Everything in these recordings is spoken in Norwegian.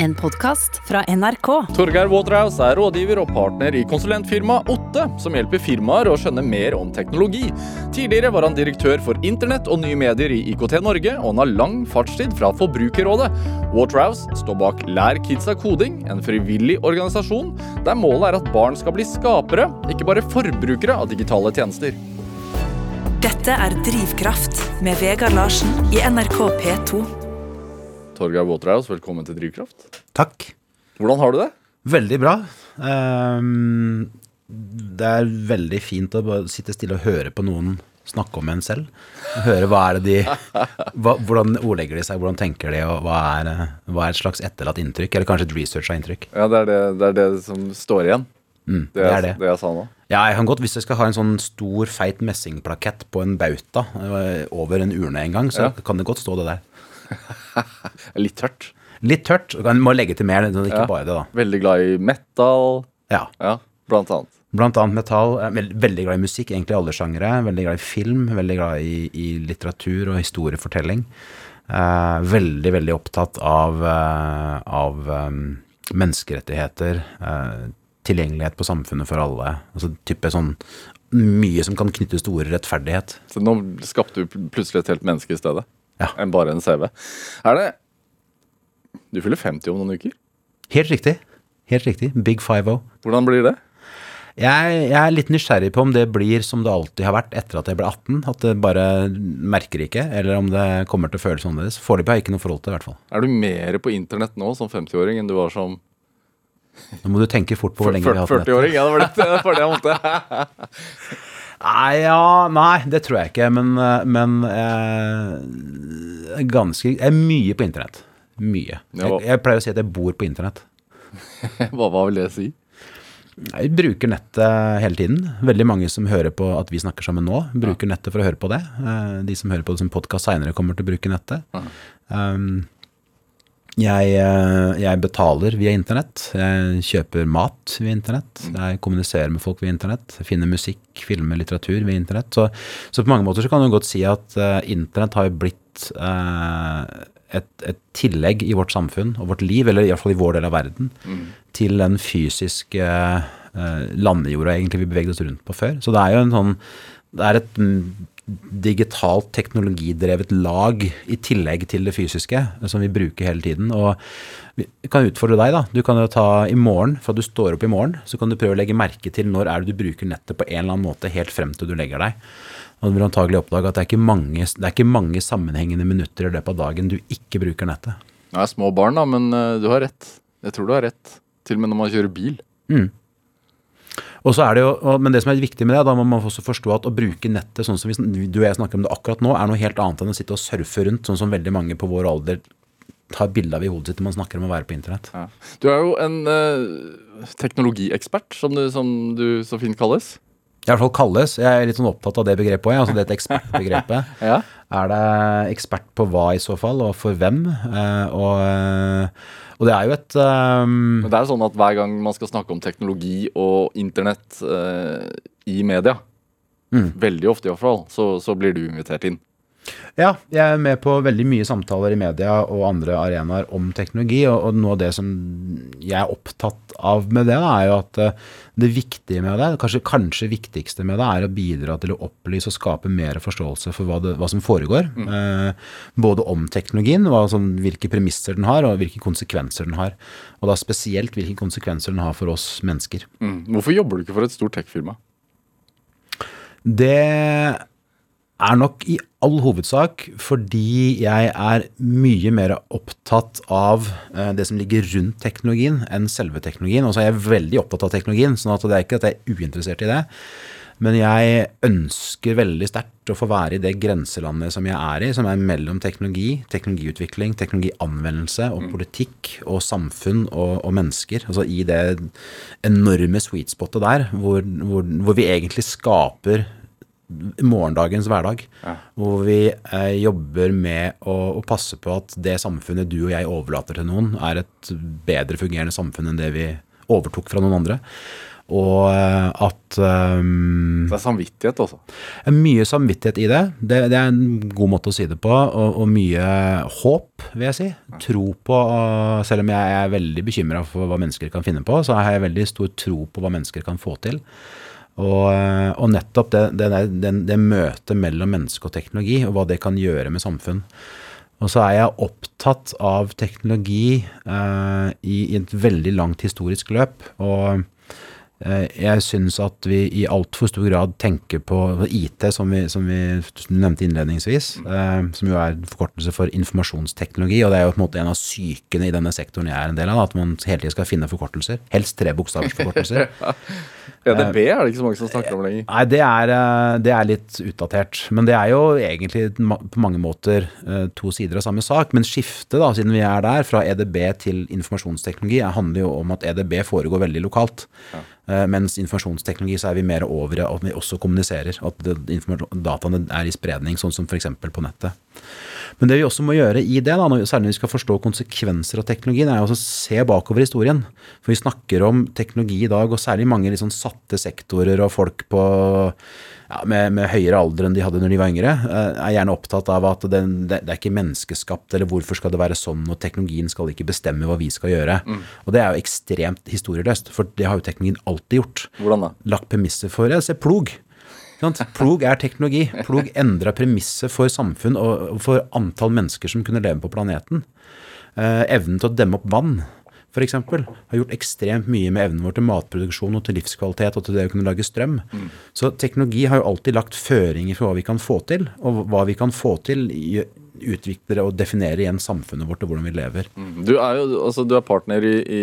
En podkast fra NRK. Torgeir Waterhouse er rådgiver og partner i konsulentfirmaet Otte, som hjelper firmaer å skjønne mer om teknologi. Tidligere var han direktør for internett og nye medier i IKT Norge, og han har lang fartstid fra Forbrukerrådet. Waterhouse står bak Lær kidsa koding, en frivillig organisasjon der målet er at barn skal bli skapere, ikke bare forbrukere av digitale tjenester. Dette er Drivkraft med Vegard Larsen i NRK P2. Torgeir Waterhouse, velkommen til Drivkraft. Takk. Hvordan har du det? Veldig bra. Um, det er veldig fint å bare sitte stille og høre på noen snakke om en selv. Høre hva er det de hva, Hvordan ordlegger de seg, hvordan tenker de, og hva er, hva er et slags etterlatt inntrykk? Eller kanskje et researcha inntrykk. Ja, det er det, det er det som står igjen. Mm, Det, det er det. det jeg sa nå. Ja, jeg kan godt, Hvis jeg skal ha en sånn stor, feit messingplakett på en bauta eh, over en urne en gang, så Ja. kan det godt stå det der. Litt tørt. Litt tørt. Man må legge til mer, ikke Ja. bare det, da. Veldig glad i metal. Ja. Ja, blant annet. Blant annet metall. Veld- veldig glad i musikk, egentlig alle sjangere. Veldig glad i film, veldig glad i, i litteratur og historiefortelling. Eh, veldig, veldig opptatt av, eh, av eh, menneskerettigheter. eh, tilgjengelighet på samfunnet for alle. Altså type sånn mye som kan knyttes til ordet rettferdighet. Så nå skapte du plutselig et helt menneske i stedet. Ja. Enn bare en CV. Er det Du fyller 50 om noen uker. Helt riktig. Helt riktig. Big five-o. Hvordan blir det? Jeg, jeg er litt nysgjerrig på om det blir som det alltid har vært etter at jeg ble 18. At det bare merker ikke, eller om det kommer til å føles annerledes. Foreløpig har jeg ikke noe forhold til det, i hvert fall. Er du mer på internett nå som 50-åring enn du var som Nå må du tenke fort på hvor lenge vi har hatt nett. 40-åring? Ja, det var det, det var det jeg måtte. Nei, ja, nei, det tror jeg ikke, men, men eh, ganske Jeg er mye på internett. Mye. Jeg, jeg pleier å si at jeg bor på internett. Hva, hva vil det si? Jeg bruker nettet hele tiden. Veldig mange som hører på at vi snakker sammen nå, bruker nettet for å høre på det. Eh, De som hører på det som podkast seinere, kommer til å bruke nettet. Um, jeg, eh, jeg betaler via internett. Jeg kjøper mat via internett. Jeg kommuniserer med folk via internett. Finner musikk, filmer, litteratur via internett. Så, så på mange måter så kan du godt si at uh, internett har blitt uh, et, et tillegg i vårt samfunn og vårt liv, eller iallfall i vår del av verden, til den fysiske uh, landjorda egentlig vi bevegde oss rundt på før. Så det er jo en sånn Det er et mm, digitalt teknologidrevet lag i tillegg til det fysiske som vi bruker hele tiden. Og vi kan utfordre deg, da. Du kan jo ta i morgen, fra du står opp i morgen, så kan du prøve å legge merke til når er det du bruker nettet på en eller annen måte helt frem til du legger deg. Og du vil antagelig oppdage at det er ikke mange, det er ikke mange sammenhengende minutter i løpet av dagen du ikke bruker nettet. Jeg er små barn, da, men eh, du har rett. Jeg tror du har rett. Til og med når man kjører bil. Og så er det jo, Men det som er viktig med det, da må man også forstå at å bruke nettet sånn som vi, du og jeg snakker om det akkurat nå, er noe helt annet enn å sitte og surfe rundt, sånn som veldig mange på vår alder tar bilde av i hodet sitt når man snakker om å være på internett. Ja. Du er jo en eh, teknologiekspert, som som du så fint kalles. I hvert fall kalles. Jeg er litt sånn opptatt av det begrepet òg, altså dette ekspertbegrepet. Ja. Er det ekspert på hva i så fall, og for hvem? Eh, og, eh, og det er jo et um... Det er jo sånn at hver gang man skal snakke om teknologi og internett uh, i media, Mm. veldig ofte i hvert fall, så, så blir du invitert inn. Ja, jeg er med på veldig mye samtaler i media og andre arenaer om teknologi, og, noe av det som jeg er opptatt av med det, er jo at eh, det viktige med det, kanskje, kanskje viktigste med det, er å bidra til å opplyse og skape mer forståelse for hva, det, hva som foregår. Eh, både om teknologien, hva, sånn, hvilke premisser den har, og hvilke konsekvenser den har. Og da spesielt hvilke konsekvenser den har for oss mennesker. Mm. Hvorfor jobber du ikke for et stort tech-firma? Det er nok i all hovedsak fordi jeg er mye mer opptatt av eh, det som ligger rundt teknologien enn selve teknologien. Og så er jeg veldig opptatt av teknologien, sånn at det er ikke at jeg er uinteressert i det. Men jeg ønsker veldig sterkt å få være i det grenselandet som jeg er i, som er mellom teknologi, teknologiutvikling, teknologianvendelse og politikk og samfunn og, og mennesker. Altså i det enorme sweet spotet der, hvor, hvor, hvor vi egentlig skaper morgendagens hverdag. Hvor vi eh, jobber med å, å passe på at det samfunnet du og jeg overlater til noen, er et bedre fungerende samfunn enn det vi overtok fra noen andre. Og eh, at um, Det er samvittighet, altså. er mye samvittighet i det. det. Det er en god måte å si det på. Og, og mye håp, vil jeg si. Tro på uh, Selv om jeg er veldig bekymra for hva mennesker kan finne på, så har jeg veldig stor tro på hva mennesker kan få til. Og, uh, og nettopp det, det, det, det møtet mellom menneske og teknologi, og hva det kan gjøre med samfunn. Og så er jeg opptatt av teknologi eh, i, i et veldig langt historisk løp. og Eh, jeg syns at vi i altfor stor grad tenker på IT, som vi, som vi nevnte innledningsvis, eh, som jo er forkortelse for informasjonsteknologi. Og det er jo på en måte en av sykene i denne sektoren jeg er en del av, at man hele tiden skal finne forkortelser. Helst tre bokstavers forkortelser. EDB er det ikke så mange som snakker om lenger. Nei, det er, eh, det er litt utdatert. Men det er jo egentlig på mange måter to sider av samme sak. Men skiftet, da, siden vi er der, fra EDB til informasjonsteknologi, handler jo om at EDB foregår veldig lokalt. Ja. Eh, mens informasjonsteknologi så er vi mer over at vi også kommuniserer. At dataene er i spredning, sånn som f.eks. på nettet. Men det vi også må gjøre i det, da, særlig når vi skal forstå konsekvenser av teknologien, er å se bakover historien. For vi snakker om teknologi i dag, og særlig mange liksom satte sektorer og folk på ja, med, med, høyere alder enn de hadde når de var yngre, eh, er gjerne opptatt av at det, det, det, er ikke menneskeskapt, eller hvorfor skal det være sånn, og teknologien skal ikke bestemme hva vi skal gjøre. Mm. Og det er jo ekstremt historieløst, for det har jo teknologien alltid gjort. Hvordan da? Lagt premisser for det. Se plog. Plog er teknologi. Plog endra premisset for samfunn og for antall mennesker som kunne leve på planeten. Eh, evnen til å demme opp vann f.eks. har gjort ekstremt mye med evnen vår til matproduksjon og til livskvalitet og til det å kunne lage strøm. Mm. Så teknologi har jo alltid lagt føringer for hva vi kan få til, og hva vi kan få til utvikler og definerer igjen samfunnet vårt og hvordan vi lever. Mm. Du, er jo, altså, du er partner i, i,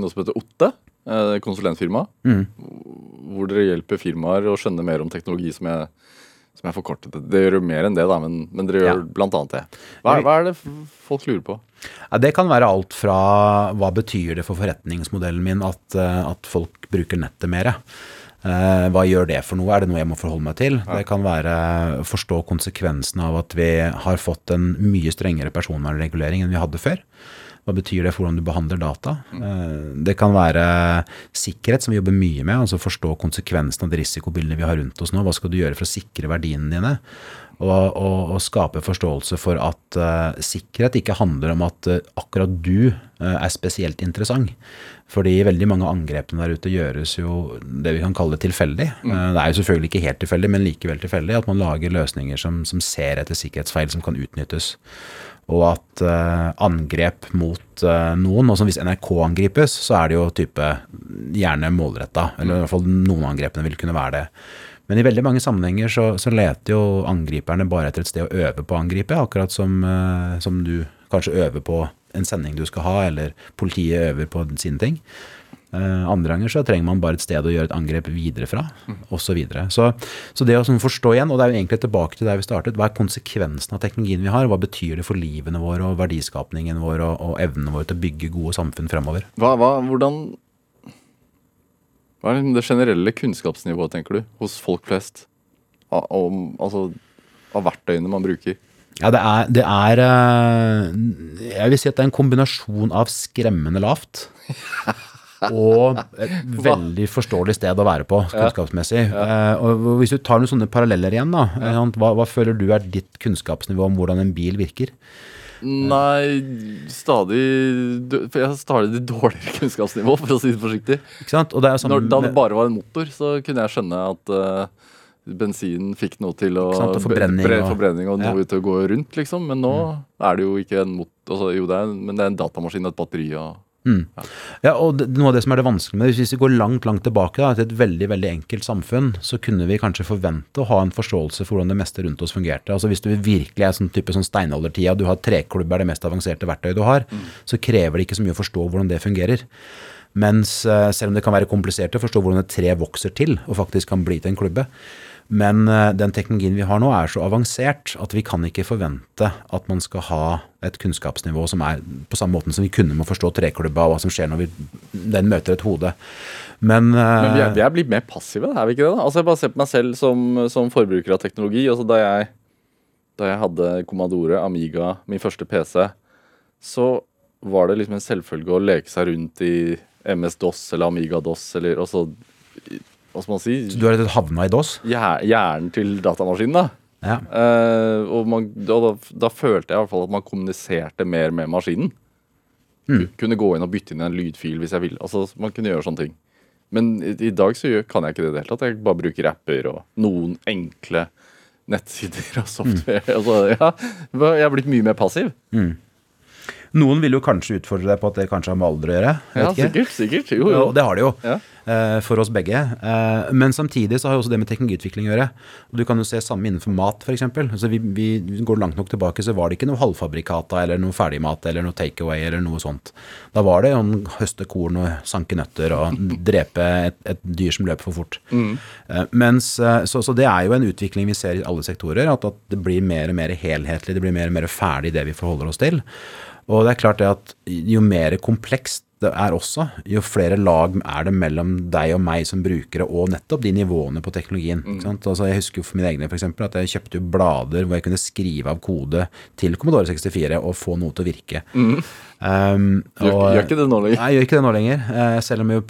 noe som heter Otte, eh, konsulentfirma. Mm. Hvor dere hjelper firmaer å skjønne mer om teknologi som jeg som er forkortet. Det gjør jo mer enn det, da, men, men dere gjør ja. annet det. Hva, hva, er det folk lurer på? Ja, det kan være alt fra hva betyr det for forretningsmodellen min at, eh, at folk bruker nettet mer? Eh, hva gjør det for noe? Er det noe jeg må forholde meg til? Det kan være å forstå konsekvensene av at vi har fått en mye strengere personvernregulering enn vi hadde før. Hva betyr det for hvordan du behandler data? Mm. Det kan være sikkerhet, som vi jobber mye med. altså Forstå konsekvensene av de risikobildene vi har rundt oss nå. Hva skal du gjøre for å sikre verdiene dine? Og, og, og skape forståelse for at uh, sikkerhet ikke handler om at uh, akkurat du uh, er spesielt interessant. Fordi veldig mange av angrepene der ute gjøres jo det vi kan kalle tilfeldig. Mm. det er jo selvfølgelig ikke helt tilfeldig, men likevel tilfeldig. At man lager løsninger som, som ser etter sikkerhetsfeil som kan utnyttes og at uh, angrep mot uh, noen og Hvis NRK angripes, så er det jo type gjerne målretta. Eller i hvert fall noen angrepene vil kunne være det. Men i veldig mange sammenhenger så, så, leter jo angriperne bare etter et sted å øve på å angripe. Akkurat som, uh, som du kanskje øver på en sending du skal ha, eller politiet øver på sine ting. Uh, andre ganger så trenger man bare et sted å gjøre et angrep videre fra, osv. Så, videre. så Så det å sånn forstå igjen, og det er jo egentlig tilbake til der vi startet, hva er konsekvensen av teknologien vi har? Hva betyr det for livene våre og verdiskapningen vår og, og evnene våre til å bygge gode samfunn fremover? Hva, hva, hvordan Hva er det generelle kunnskapsnivået, tenker du, hos folk flest? Om, altså, av verktøyene man bruker? Ja, det er, det er, eh, Jeg vil si at det er en kombinasjon av skremmende lavt og et veldig forståelig sted å være på kunnskapsmessig. Ja. Ja. Uh, og Hvis du tar noen sånne paralleller igjen, da, ja. hva, hva, føler du er ditt kunnskapsnivå om hvordan en bil virker? Nei, stadig For jeg har stadig dårligere kunnskapsnivå, for å si det forsiktig. Det Når, da det bare var en motor, så kunne jeg skjønne at uh, bensin fikk noe til å forbrenning, bre, forbrenning og noe til å gå rundt, liksom. Men nå mm. er det jo ikke en motor altså, Jo, det er, men det er en datamaskin og et batteri og Mm. Ja, og det, Noe av det som er det vanskelige med det, Hvis vi går langt langt tilbake da, til et veldig veldig enkelt samfunn, så kunne vi kanskje forvente å ha en forståelse for hvordan det meste rundt oss fungerte. Altså Hvis du virkelig er sånn type sånn steinaldertida, du har treklubber det mest avanserte verktøyet du har, mm. så krever det ikke så mye å forstå hvordan det fungerer. Mens eh, selv om det kan være komplisert å forstå hvordan et tre vokser til og faktisk kan bli til en klubbe, men eh, den teknologien vi har nå er så avansert at vi kan ikke forvente at man skal ha et kunnskapsnivå som er på samme måten som vi kunne med å forstå treklubba og hva som skjer når vi, den møter et hode. Men, Men vi, er, vi, er, blitt mer passive, er vi ikke det? da? Altså Jeg bare ser på meg selv som, som forbruker av teknologi. altså da jeg, da jeg hadde Commodore Amiga, min første PC, så var det liksom en selvfølge å leke seg rundt i MS-DOS eller Amiga-DOS. eller også Hva skal man si? Så du har rett og slett havna i DOS? hjer- Hjernen til datamaskinen, da. Ja. Eh, og man, da, da, da følte jeg i hvert fall at man kommuniserte mer med maskinen. Mm. Kunne gå inn og bytte inn en lydfil hvis jeg ville. Altså, man kunne gjøre sånne ting. Men i, i dag så gjør, kan jeg ikke det i det hele tatt. Jeg bare bruker apper og noen enkle nettsider og software. Altså, ja, jeg er blitt mye mer passiv. Noen vil jo kanskje utfordre deg på at det kanskje har med alder å gjøre. jeg Ja, vet ikke. sikkert. sikkert. Jo, jo. Og det har de jo, Ja. Eh, for oss begge. Eh, men samtidig så har jo også det med teknologiutvikling å gjøre. Og du kan jo se samme innenfor mat, f.eks. Altså vi, vi går langt nok tilbake, så var det ikke noe halvfabrikata eller noe ferdigmat eller noe takeaway eller noe sånt. Da var det å høste korn og sanke nøtter og drepe et, et dyr som løper for fort. Eh, mens, så, så det er jo en utvikling vi ser i alle sektorer, at, at det blir mer og mer helhetlig, det blir mer og mer ferdig det vi forholder oss til. Og det er klart det at jo mer komplekst det er også, jo flere lag er det mellom deg og meg som brukere, og nettopp de nivåene på teknologien. sant? Altså jeg husker jo for mine egne for eksempel, at jeg kjøpte jo blader hvor jeg kunne skrive av kode til Commodore 64 og få noe til å virke. Um, Gjør, og- gjør ikke det nå lenger. Nei, gjør ikke det nå lenger. Uh, selv om jeg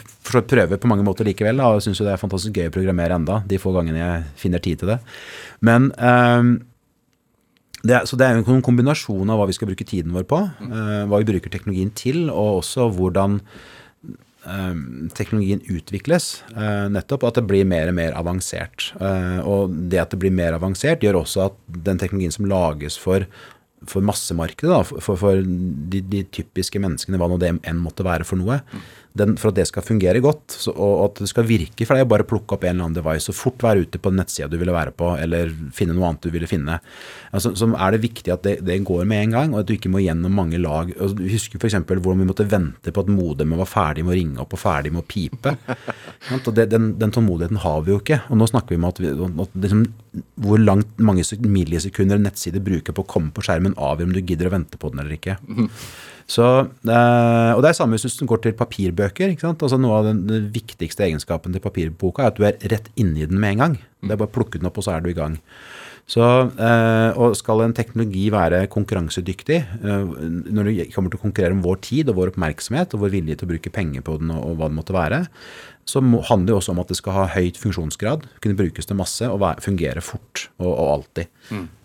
prøver på mange måter likevel. Da, og syns jo det er fantastisk gøy å programmere enda, de få gangene jeg finner tid til det. Men ehm, det er, så det er en kombinasjon av hva vi skal bruke tiden vår på, eh, hva vi bruker teknologien til, og også hvordan eh, teknologien utvikles. eh, nettopp at det blir mer og mer avansert. Og det at det blir mer avansert, gjør også at den teknologien som lages for for massemarkedet, da, for, for de, de typiske menneskene, hva nå det enn måtte være for noe, den, for at det skal fungere godt, så, og at det skal virke for deg bare plukke opp en eller annen device og fort være ute på nettsida du ville være på, eller finne noe annet du ville finne, altså, så er det viktig at det, det går med en gang, og at du ikke må gjennom mange lag. Og du husker f.eks. hvordan vi måtte vente på at modemet var ferdig med å ringe opp og ferdig med å pipe. Og det, den, den tålmodigheten har vi jo ikke. Og nå snakker vi om at, vi, at liksom, hvor langt mange millisekunder en nettside bruker på å komme på skjermen, avgjør om du gidder å vente på den eller ikke. Så, eh, og det er samme hvis du går til papirbøker. ikke sant? Altså Noe av den, viktigste egenskapen til papirboka er at du er rett inni den med en gang. Det er bare å plukke den opp, og så er du i gang. Så, eh, og skal en teknologi være konkurransedyktig, eh, når det kommer til å konkurrere om vår tid og vår oppmerksomhet og vår vilje til å bruke penger på den og, hva det måtte være, så handler det også om at det skal ha høyt funksjonsgrad, kunne brukes til masse og fungere fort og, alltid.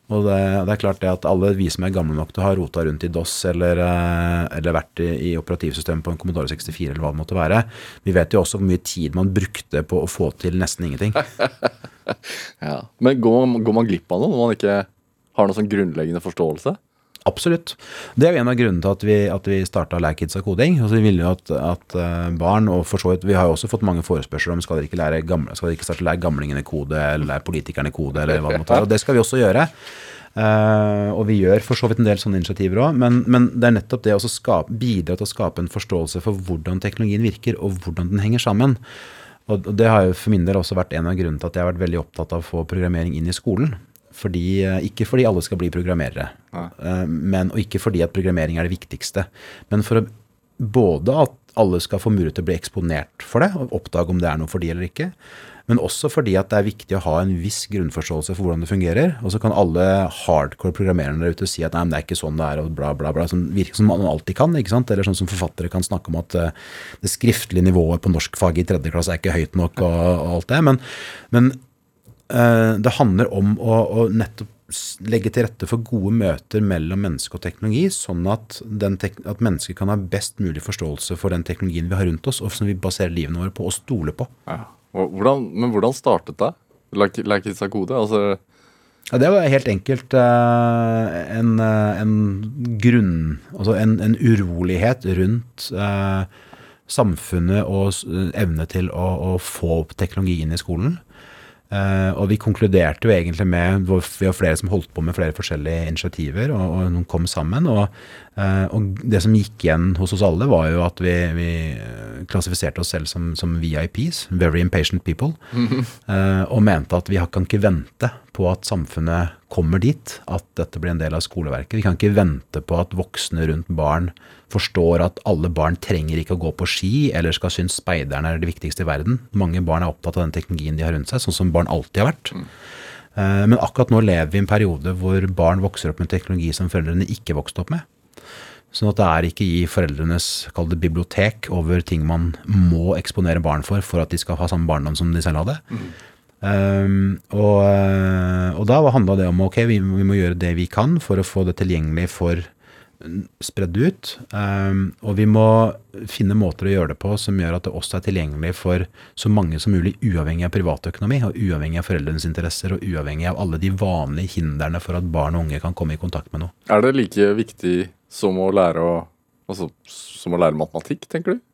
Og det, det er klart det at alle vi som er gamle nok til å ha rota rundt i DOS eller, eh, eller vært i, i operativsystemet på en Commodore 64 eller hva det måtte være, vi vet jo også hvor mye tid man brukte på å få til nesten ingenting. Ja. Men går går man glipp av noe når man ikke har noen sånn grunnleggende forståelse? Absolutt. Det er jo en av grunnene til at vi, at vi starta Lær Kids av koding. Altså, vi ville jo at, at eh, barn, og for så vidt Vi har jo også fått mange forespørsler om skal dere ikke, lære gamle, skal dere ikke starte lære gamlingene kode, eller lære politikerne kode, eller hva det måtte være. Og det skal vi også gjøre. Uh, og vi gjør for så vidt en del sånne initiativer òg, men, men det er nettopp det å skape, bidra til å skape en forståelse for hvordan teknologien virker, og hvordan den henger sammen. Og det har jo for min del også vært en av grunnene til at jeg har vært veldig opptatt av å få programmering inn i skolen. Fordi, eh, ikke fordi alle skal bli programmerere, eh, men, og ikke fordi at programmering er det viktigste. Men for å, både at alle skal få mulighet til å bli eksponert for det, og oppdage om det er noe for de eller ikke. Men også fordi at det er viktig å ha en viss grunnforståelse for hvordan det fungerer. Og så kan alle hardcore programmerende der ute si at nei, men det er ikke sånn det er, og bla, bla, bla. Som virker som man alltid kan. ikke sant? Eller sånn som forfattere kan snakke om at eh, det skriftlige nivået på norskfaget i tredje klasse er ikke høyt nok, og, og alt det. Men, men det handler om å, å nettopp legge til rette for gode møter mellom menneske og teknologi, sånn at, den tek at mennesker kan ha best mulig forståelse for den teknologien vi har rundt oss, og som vi baserer livene våre på og stoler på. Ja. Og Hvordan, men hvordan startet det? Gode? kode? Altså, Ja, det var helt enkelt uh, en, eh, en grunn Altså en, en urolighet rundt uh, samfunnet og evne til å, å få opp teknologi inn i skolen. Eh, og vi konkluderte jo egentlig med Vi var flere som holdt på med flere forskjellige initiativer, og, og noen kom sammen. Og, uh, og det som gikk igjen hos oss alle, var jo at vi, vi eh, klassifiserte oss selv som, som VIPs, Very Impatient People, uh, og mente at vi kan ikke vente på at samfunnet kommer dit, at dette blir en del av skoleverket. Vi kan ikke vente på at voksne rundt barn forstår at alle barn trenger ikke å gå på ski, eller skal synes speiderne er det viktigste i verden. Mange barn er opptatt av den teknologien de har rundt seg, sånn som barn alltid har vært. Eh, Men akkurat nå lever vi i en periode hvor barn vokser opp med teknologi som foreldrene ikke vokste opp med. Sånn at det er ikke i foreldrenes det bibliotek over ting man må eksponere barn for for at de skal ha samme barndom som de selv hadde. Um, og, eh, og, da handla det om ok, vi, vi, må gjøre det vi kan for å få det tilgjengelig for spredd ut. Um, og vi må finne måter å gjøre det på som gjør at det også er tilgjengelig for så mange som mulig, uavhengig av privatøkonomi, og uavhengig av foreldrenes interesser, og uavhengig av alle de vanlige hindrene for at barn og unge kan komme i kontakt med noe. Er det like viktig som å lære, å, altså, som å lære matematikk, tenker du?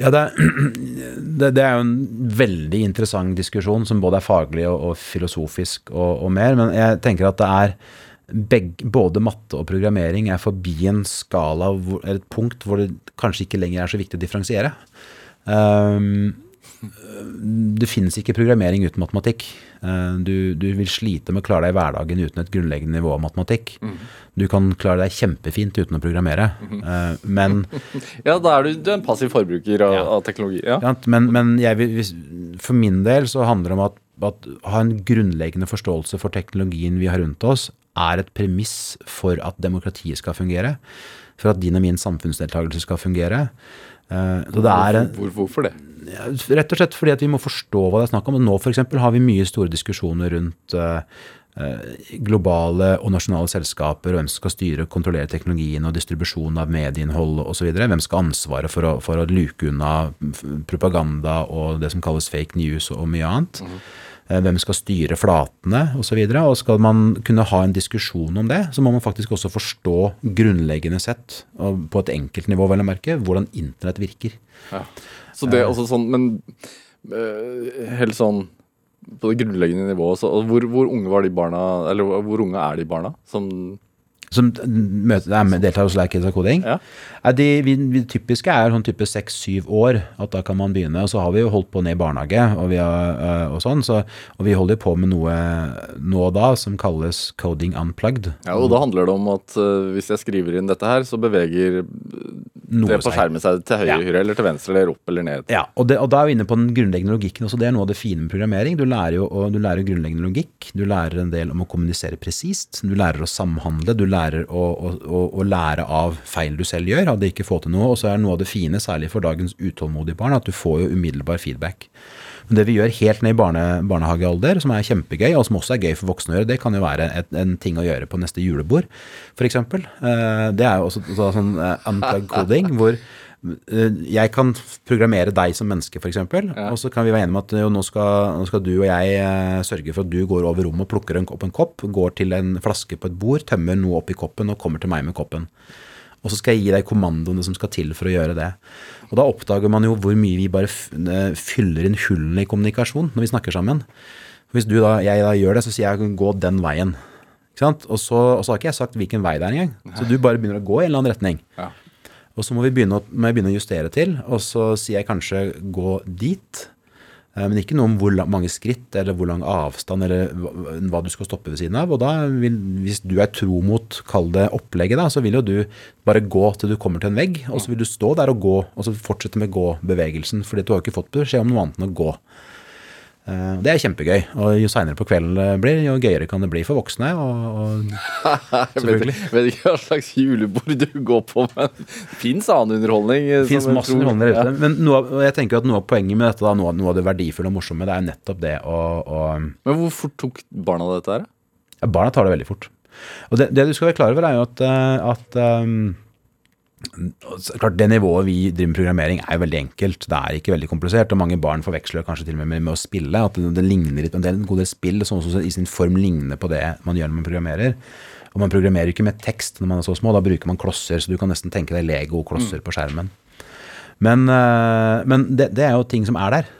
Ja, det, er, det, er jo en veldig interessant diskusjon som både er faglig og, og filosofisk og, og mer, men jeg tenker at det er begge, både matte og programmering er forbi en skala, eller et punkt hvor det kanskje ikke lenger er så viktig å differensiere. Um, det finnes ikke programmering uten matematikk. Uh, du, du, vil slite med å klare deg i hverdagen uten et grunnleggende nivå av matematikk. Mm. Du kan klare deg kjempefint uten å programmere, mm. men Ja, da er du, du er en passiv forbruker av, ja. av teknologi. Ja. Men, men vil, for min del så handler det om at, at ha en grunnleggende forståelse for teknologien vi har rundt oss, er et premiss for at demokratiet skal fungere. For at din og min samfunnsdeltakelse skal fungere. Hvorfor, hvor, hvorfor det? Rett og slett fordi at vi må forstå hva det er snakk om. Nå f.eks. har vi mye store diskusjoner rundt uh, globale og nasjonale selskaper, og hvem som skal styre og kontrollere teknologien og distribusjon av medieinnhold osv. Hvem skal ha ansvaret for å, for å luke unna propaganda og det som kalles fake news og mye annet. Mm. Eh, hvem skal styre flatene osv. Og, så og skal man kunne ha en diskusjon om det, så må man faktisk også forstå grunnleggende sett, på et enkelt nivå vel å merke, hvordan internett virker. Ja. Så det er også sånn, Men uh, helt sånn på det grunnleggende nivået, så, hvor, hvor, unge var de barna, eller hvor unge er de barna som som møter, er med, deltar hos Like Kids Coding. Ja. De, vi, vi, typiske er sånn type seks-syv år, at da kan man begynne. Og så har vi jo holdt på ned i barnehage og, har, øh, og sånn, så, og vi holder på med noe nå og da som kalles Coding Unplugged. Ja, og da handler det om at uh, hvis jeg skriver inn dette her, så beveger noe det på skjermen seg til høyre ja. eller til venstre eller opp eller ned. Ja, og, det, og, da er vi inne på den grunnleggende logikken også. Det er noe av det fine med programmering. Du lærer jo du lærer grunnleggende logikk. Du lærer en del om å kommunisere presist. Du lærer å samhandle. Du lærer å, å, å, lære av feil du selv gjør, det ikke få til noe. Og så er noe av det fine, særlig for dagens utålmodige barn, at du får jo umiddelbar feedback. Men det vi gjør helt ned i barne, barnehagealder, som er kjempegøy, og som også er gøy for voksne å gjøre, det kan jo være et, en ting å gjøre på neste julebord, f.eks. Eh, det er jo også, sånn unplug coding, hvor eh, jeg kan programmere deg som menneske, f.eks. Ja. Og så kan vi være enige om at jo, nå, skal, nå, skal, du og jeg uh, sørge for at du går over rommet og plukker en, opp en kopp, går til en flaske på et bord, tømmer noe oppi koppen og kommer til meg med koppen. Og så skal jeg gi deg kommandoene som skal til for å gjøre det. Og da oppdager man jo hvor mye vi bare eh, fyller inn hullene i kommunikasjon når vi snakker sammen. Hvis du da, jeg da gjør det, så sier jeg gå den veien. Og så, og så har ikke jeg sagt hvilken vei det er engang. Så du bare begynner å gå i en eller annen retning. Ja. Og så må, vi begynne, må jeg begynne å justere til, og så sier jeg kanskje gå dit. Eh, men ikke noe om hvor mange skritt eller hvor lang avstand eller hva du skal stoppe ved siden av. Og da vil, hvis du er tro mot, kall det opplegget, da, så vil jo du bare gå til du kommer til en vegg. Og så vil du stå der og gå, og så fortsette med gå-bevegelsen. fordi du har ikke fått beskjed om noe annet enn å gå. Eh, det er kjempegøy. Og jo seinere på kvelden det blir, jo gøyere kan det bli for voksne. Og, og selvfølgelig. Jeg vet ikke hva slags julebord du går på, men det fins annen underholdning. Det fins masse underholdning der ute. Men noe, jeg tenker at noe av poenget med dette, da, noe, noe, av det verdifulle og morsomme, det er nettopp det å, å Men hvor fort tok barna dette her? Ja, barna tar det veldig fort. Og det, det, du skal være klar over, er jo at, eh, at um, klart Det nivået vi driver med programmering er jo veldig enkelt. Det er ikke veldig komplisert. og Mange barn forveksler kanskje til og med med, å spille. at Det, det ligner litt, det en del spill som også i sin form ligner på det man gjør når man programmerer. Og man programmerer ikke med tekst når man er så små. Da bruker man klosser, så du kan nesten tenke deg Lego-klosser mm. på skjermen. Men, eh, men det, det, er jo ting som er der.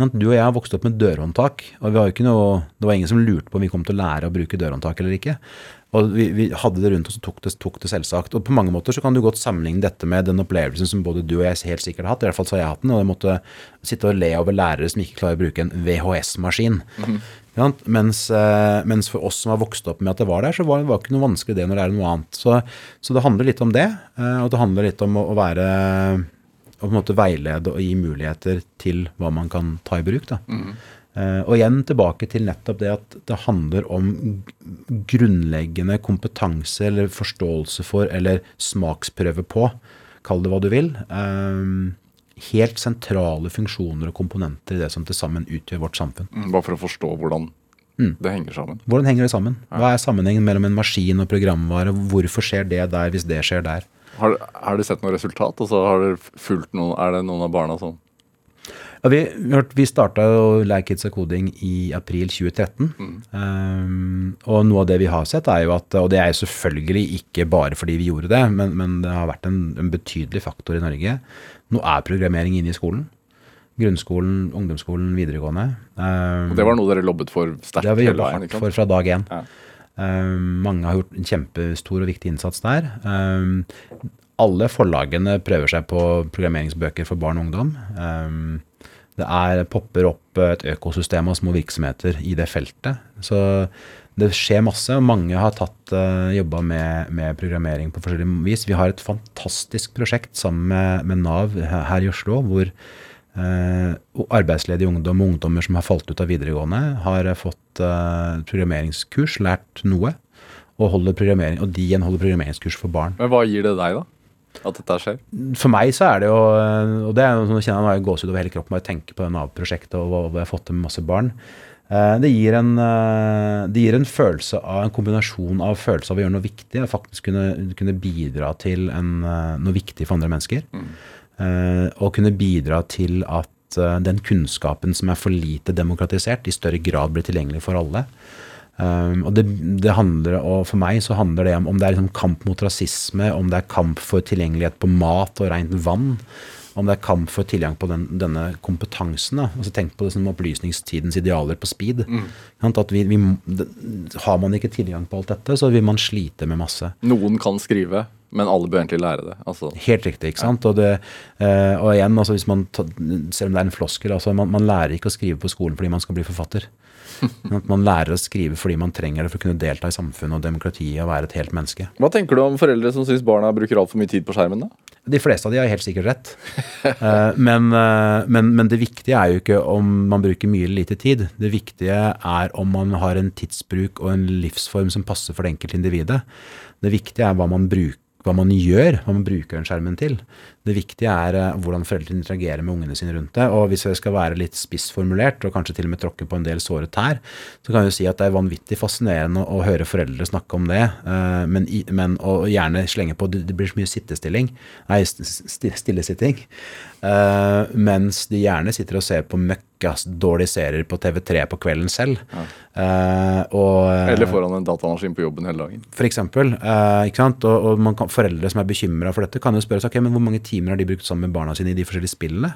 Du og jeg har vokst opp med dørhåndtak, og noe, det var ingen som lurte på om vi kom til å lære å bruke dørhåndtak eller ikke. Og vi, vi, hadde det rundt oss og tok det, tok det, selvsagt. Og på mange måter så kan du godt sammenligne dette med den opplevelsen som både du og jeg helt sikkert har hatt. I hvert fall så har jeg hatt den. Og jeg måtte sitte og le over lærere som ikke klarer å bruke en VHS-maskin. Mm -hmm. ja, mens, eh, mens, for oss som har vokst opp med at det var der, så var det var ikke noe vanskelig det når det er noe annet. Så, så, det handler litt om det. Eh, og det handler litt om å, å være å på en måte veilede og gi muligheter til hva man kan ta i bruk. da. Mm. Eh, og igjen tilbake til nettopp det at det handler om grunnleggende kompetanse eller forståelse for, eller smaksprøve på, kall det hva du vil. eh, helt sentrale funksjoner og komponenter i det som til sammen utgjør vårt samfunn. Mm, Bare for å forstå hvordan Mm. det henger sammen. Hvordan henger det sammen? Hva er sammenhengen mellom en maskin og programvare? Hvorfor skjer det der hvis det skjer der? Har, har du sett noe resultat? Altså, har du fulgt noen, er det noen av barna som Ja, vi vi starta Lær Kids og Coding i april 2013. Um, og noe av det vi har sett, er jo at Og det er jo selvfølgelig ikke bare fordi vi gjorde det, men, men det har vært en, en betydelig faktor i Norge. Nå er programmering inne i skolen. Grunnskolen, ungdomsskolen, videregående. Um, Og Det var noe dere lobbet for sterkt det har vi jobba hardt for fra dag én. Ja. Um, mange har gjort en kjempestor og viktig innsats der. Um, alle forlagene prøver seg på programmeringsbøker for barn og ungdom. Um, det er, popper opp et økosystem av små virksomheter i det feltet. Så det skjer masse, og mange har tatt, uh, jobba med, med programmering på forskjellig vis. Vi har et fantastisk prosjekt sammen med, med Nav her i Oslo, hvor Eh, arbeidsledig ungdom og ungdommer som har falt ut av videregående, har eh, fått eh, programmeringskurs, lært noe, og, og de igjen holder programmeringskurs for barn. Men hva gir det deg, da? At dette skjer? For meg så er det jo Og det er jo sånn kjenner kjenne jeg har gåsehud over hele kroppen bare tenker på det Nav-prosjektet og hva vi jeg har fått til med masse barn. Eh, Det gir, en, eh, det gir en følelse av en kombinasjon av følelse av å gjøre noe viktig, og faktisk kunne, kunne bidra til en, eh, noe viktig for andre mennesker. Mm. og kunne bidra til at den kunnskapen som er for lite demokratisert, i større grad blir tilgjengelig for alle. Um, og det, det handler, og For meg så handler det om om det er liksom kamp mot rasisme, om det er kamp for tilgjengelighet på mat og rent vann, om det er kamp for tilgang på den, denne kompetansen. Da. Altså Tenk på det som opplysningstidens idealer på speed. Mm. At vi, vi, har man ikke tilgang på alt dette, så vil man slite med masse. Noen kan skrive, men alle bør egentlig lære det. Altså, Helt riktig. ikke sant? Og, det, eh, og igjen, altså hvis man, selv om det er en floskel, altså man, man lærer ikke å skrive på skolen fordi man skal bli forfatter. At man lærer å skrive fordi man trenger det for å kunne delta i samfunnet og demokratiet og være et helt menneske. hva tenker du om foreldre som syns barna bruker altfor mye tid på skjermen? da? De fleste av de har helt sikkert rett. Eh, men, eh, men, men det viktige er jo ikke om man bruker mye eller lite tid. Det viktige er om man har en tidsbruk og en livsform som passer for det enkelte individet. Det viktige er hva man, bruk, hva man gjør, hva man bruker den skjermen til. Det viktige er eh, hvordan foreldrene interagerer med ungene sine rundt det. Og hvis jeg skal være litt spissformulert, og kanskje til og med tråkke på en del såre tær, så kan jeg jo si at det er vanvittig fascinerende å høre foreldre snakke om det, eh, men, men og gjerne slenge på det blir så mye sittestilling, nei, st- st- stillesitting, eh, mens de gjerne sitter og ser på møkkas dårlige serier på TV3 på kvelden selv. Eh, og, Eller foran en datamaskin på jobben hele dagen? for eksempel, Uh, ikke sant? Og, og man kan, foreldre som er bekymra for dette, kan jo spørre seg ok, men hvor mange timer har de brukt sammen med barna sine i de forskjellige spillene.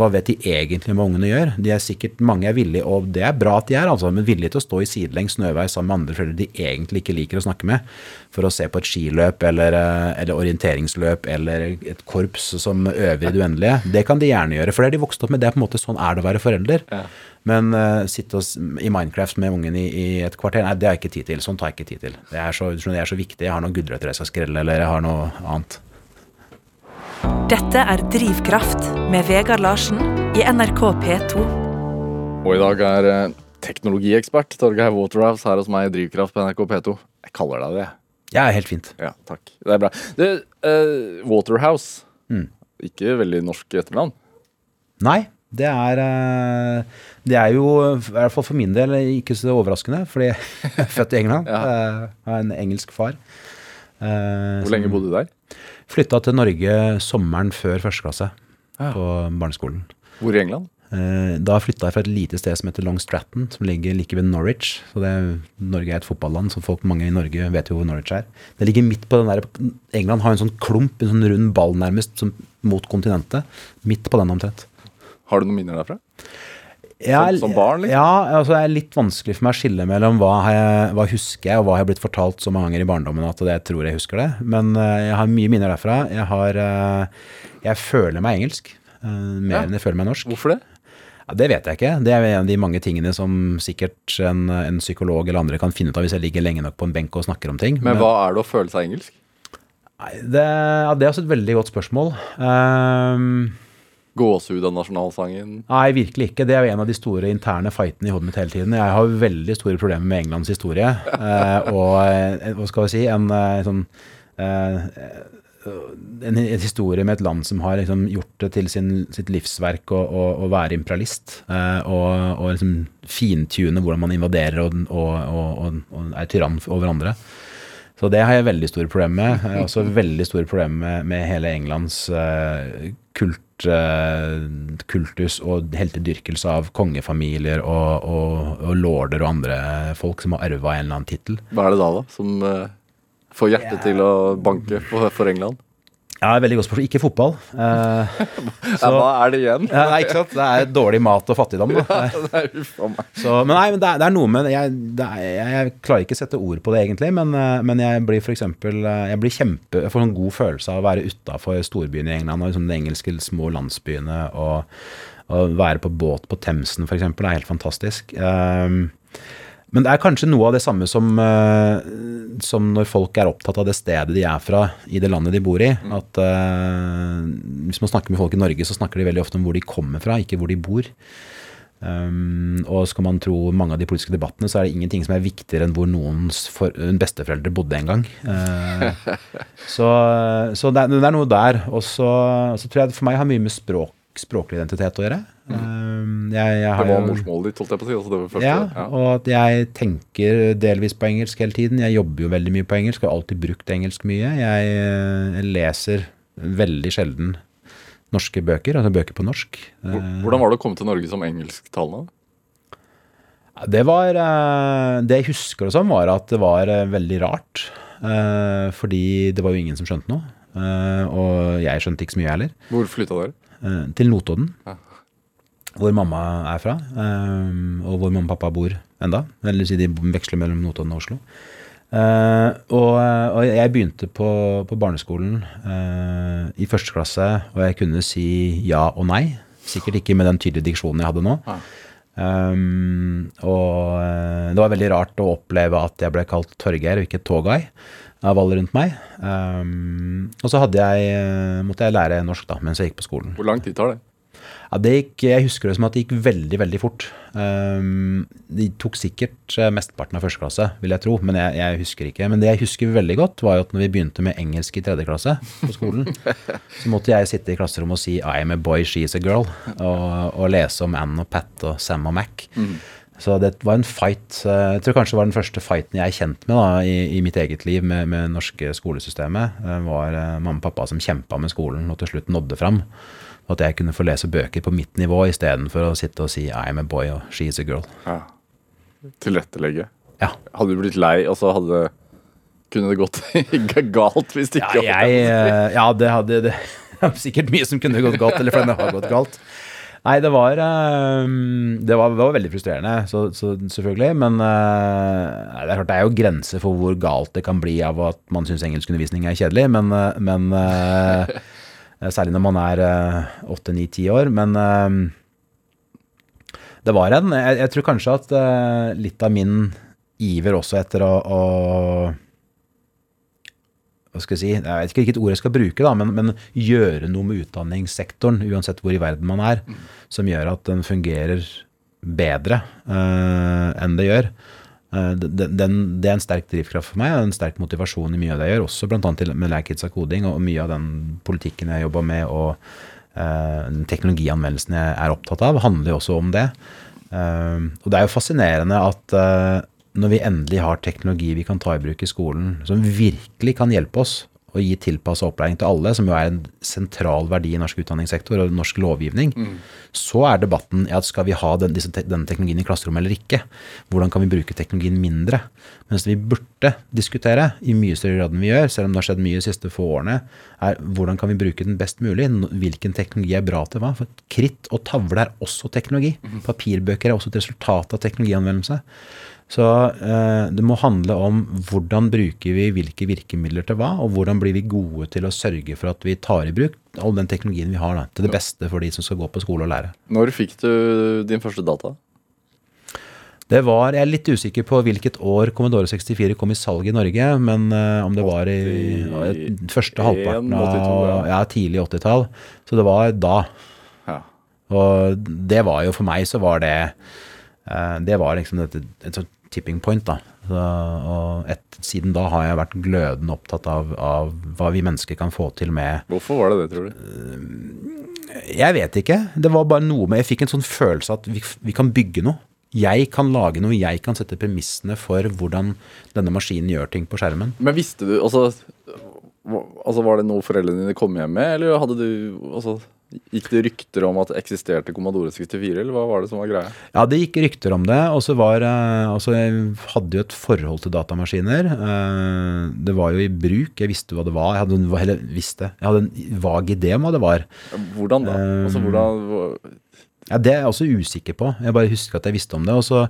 Hva vet de egentlig hva ungene gjør? De er sikkert, Mange er villige, og det er bra at de er, altså, men villige til å stå i sidelengs snøvei sammen med andre foreldre de egentlig ikke liker å snakke med, for å se på et skiløp eller, eh, eller orienteringsløp eller et korps som øver i det uendelige. Det kan de gjerne gjøre, for det er de vokst opp med. Det er på en måte sånn er det å være forelder. Ja. Men uh, sitte og, i Minecraft med ungen i, i et kvarter, nei, det har jeg ikke tid til. Sånt har jeg ikke tid til. Det er så, det er så viktig. Jeg har noen gulrøtter jeg skal skrelle, eller jeg har noe annet. Dette er Drivkraft med Vegard Larsen i NRK P2. Og i dag er eh, teknologiekspert Torgeir Waterhouse her hos meg i Drivkraft på NRK P2. Jeg kaller deg det. Ja, helt fint. Ja, takk. Det er bra. Det, uh, Waterhouse. Mm. Ikke veldig norsk etternavn. Nei, det er, eh, det er jo, i hvert fall for min del, ikke så overraskende, fordi jeg er født i England. Ja. Eh, Jeg har en engelsk far. Eh, Hvor lenge bodde du der? Flytta til Norge sommeren før første klasse Ja. på barneskolen. Hvor i England? Eh, Da flytta jeg fra et lite sted som heter Long Stratton, som ligger like ved Norwich. Så det, Norge er et fotballand, så folk mange i Norge vet jo hvor Norwich er. Det ligger midt på den der, England har en sånn klump, en sånn rund ball nærmest, som, mot kontinentet. Midt på den omtrent. Har du noen minner derfra? Ja, Som- som barn, liksom? Ja, altså det er litt vanskelig for meg å skille mellom hva, jeg, hva husker jeg, og hva har blitt fortalt så mange ganger i barndommen at jeg tror jeg husker det. Men uh, jeg har mye minner derfra. Jeg har uh, Jeg føler meg engelsk. uh, mer Ja. enn jeg føler meg norsk. Hvorfor det? Ja, det vet jeg ikke. Det er en av de mange tingene som sikkert en, en psykolog eller andre kan finne ut av hvis jeg ligger lenge nok på en benk og snakker om ting. Men hva er det å føle seg engelsk? Nei, det, ja, det er også et veldig godt spørsmål. Ehm, gåsehud av nasjonalsangen? Nei, virkelig ikke. Det er jo en av de store interne fightene i hodet mitt hele tiden. Jeg har veldig store problemer med Englands historie. Eh, og eh, hva skal vi si, en eh, sånn eh, en, en historie med et land som har liksom gjort det til sin, sitt livsverk å, å, å være imperialist. Eh, og, og liksom fintune hvordan man invaderer og, og, og, er tyrann over andre. Så det har jeg veldig store problemer med. Jeg har også veldig store problemer med, med hele Englands eh, kult, eh, kultus og heltedyrkelse av kongefamilier og, og, og, lorder og andre folk som har arva en eller annen tittel. Hva er det da, da? Som eh, får hjertet til å banke for, for England? Ja, veldig godt spørsmål. Ikke fotball. Eh, så, ja, hva er det igjen? ja, nei, ikke sant? Det er dårlig mat og fattigdom. Da. Ja, det er. Så, men nei, men det er, det er noe med jeg, er, jeg, jeg, klarer ikke å sette ord på det egentlig, men, eh, men jeg blir for eksempel, eh, jeg blir kjempe, jeg får en god følelse av å være utafor storbyen i England og liksom de engelske små landsbyene. og, og være på båt på Themsen f.eks. er helt fantastisk. Um, men det er kanskje noe av det samme som, uh, som, når folk er opptatt av det stedet de er fra i det landet de bor i. Mm. At uh, Hvis man snakker med folk i Norge, så snakker de veldig ofte om hvor de kommer fra, ikke hvor de bor. Um, og skal man tro mange av de politiske debattene, så er det ingenting som er viktigere enn hvor noens for, besteforeldre bodde en gang. Uh, så, så det, er, det, er, noe der. Og så, så tror jeg det for meg har mye med språk språklig identitet å gjøre. Mm. Jeg, jeg det var morsmålet ditt, holdt jeg på å si. Altså det første, ja, ja, og at jeg tenker delvis på engelsk hele tiden. Jeg jobber jo veldig mye på engelsk, har alltid brukt engelsk mye. Jeg, jeg eh, leser veldig sjelden norske bøker, altså bøker på norsk. Hvordan var det å komme til Norge som engelsktalende? Det var eh, Det jeg husker det som, var at det var eh, veldig rart. Fordi det var jo ingen som skjønte noe. Og jeg skjønte ikke så mye heller. Hvor flytta dere? Eh, til Notodden. Ja. Hvor mamma er fra, eh, og hvor mamma og pappa bor enda. Eller si de veksler mellom Notodden og Oslo. Uh, og, og, jeg begynte på, på barneskolen i første klasse, og jeg kunne si ja og nei. Sikkert ikke med den tydelige diksjonen jeg hadde nå. Ja. Um, og det var veldig rart å oppleve at jeg ble kalt Torgeir og ikke Togay av alle rundt meg. Um, og så jeg, eh, måtte jeg lære norsk da, mens jeg gikk på skolen. Hvor lang tid tar det? Ja, det gikk, jeg husker det som at det gikk veldig veldig fort. Um, det tok sikkert eh, mesteparten av første klasse, vil jeg tro, men jeg, jeg, husker ikke. Men det jeg husker veldig godt, var jo at når vi begynte med engelsk i tredje klasse på skolen, så måtte jeg sitte i klasserommet og si 'I am a boy, she is a girl', og, og lese om Anne og Pat og Sam og Mac. Mm. Så det var en fight. Jeg tror kanskje det var den første fighten jeg er kjent med da, i, i, mitt eget liv med, det norske skolesystemet. Det var uh, mamma og pappa som kjempa med skolen og til slutt nådde fram. At jeg kunne få lese bøker på mitt nivå istedenfor å sitte og si 'I'm a boy' og 'she's a girl'. Ja. Tilrettelegge. Ja. Hadde du blitt lei, og så hadde kunne det gått galt hvis det ikke ja, jeg, uh, ja, det hadde det, sikkert mye som kunne gått galt, eller for det har gått galt. Nei, det var, ehm, det var, det var veldig frustrerende, så, så, selvfølgelig. Men nei, det er klart det er jo grenser for hvor galt det kan bli av at man syns engelskundervisning er kjedelig. Men, eh, men eh, Særlig når man er åtte, ni, ti år. Men ehm, det var en jeg, jeg, tror kanskje at litt av min iver også etter å, å hva skal jeg si, jeg vet ikke hvilket ord jeg skal bruke, da, men, men gjøre noe med utdanningssektoren, uansett hvor i verden man er, som gjør at den fungerer bedre uh, enn det gjør. Uh, den, den, det er en sterk drivkraft for meg, og en sterk motivasjon i mye av det jeg gjør, også bl.a. med Lærkids av koding og mye av den politikken jeg jobber med, og uh, teknologianvendelsen jeg er opptatt av, handler jo også om det. og det er jo fascinerende at når vi endelig har teknologi vi kan ta i bruk i skolen, som virkelig kan hjelpe oss å gi tilpassa opplæring til alle, som jo er en sentral verdi i norsk utdanningssektor og norsk lovgivning, mm. så er debatten ja, skal vi ha den, denne teknologien i klasserommet eller ikke. Hvordan kan vi bruke teknologien mindre? Mens vi burde diskutere i mye større grad enn vi gjør, selv om det har skjedd mye de siste få årene, er hvordan kan vi bruke den best mulig? Hvilken teknologi er bra til hva? For kritt og tavle er også teknologi. Mm. Papirbøker er også et resultat av teknologianvendelse. Så eh, det må handle om hvordan bruker vi hvilke virkemidler til hva, og hvordan blir vi gode til å sørge for at vi tar i bruk all den teknologien vi har da, til det beste for de som skal gå på skole og lære. Når fikk du din første data? Det var, Jeg er litt usikker på hvilket år Commodore 64 kom i salg i Norge, men uh, om det var i i første halvparten av ja. ja, tidlig 80-tall. Så det var da. Og det var jo for meg så var det uh, Det var liksom et, et sånt tipping point, da. Så, og et, siden da har jeg vært glødende opptatt av, av hva vi mennesker kan få til med Hvorfor var det det, tror du? Jeg vet ikke. Det var bare noe med Jeg fikk en sånn følelse at vi, vi kan bygge noe. Jeg kan lage noe, jeg kan sette premissene for hvordan denne maskinen gjør ting på skjermen. Men visste du altså, altså Var det noe foreldrene dine kom hjem med, eller hadde du altså, Gikk det rykter om at det eksisterte Commodore 64, eller hva var det som var greia? Ja, det gikk rykter om det. Og så var eh, Altså, hadde jo et forhold til datamaskiner. Eh, Det var jo i bruk. Jeg visste hva det var. Jeg hadde, en- eller visste. Jeg hadde en vag idé om hva det var. Hvordan da? Altså, Um, hvordan, Ja, Det er jeg også usikker på. Jeg bare husker at jeg visste om det. Og så,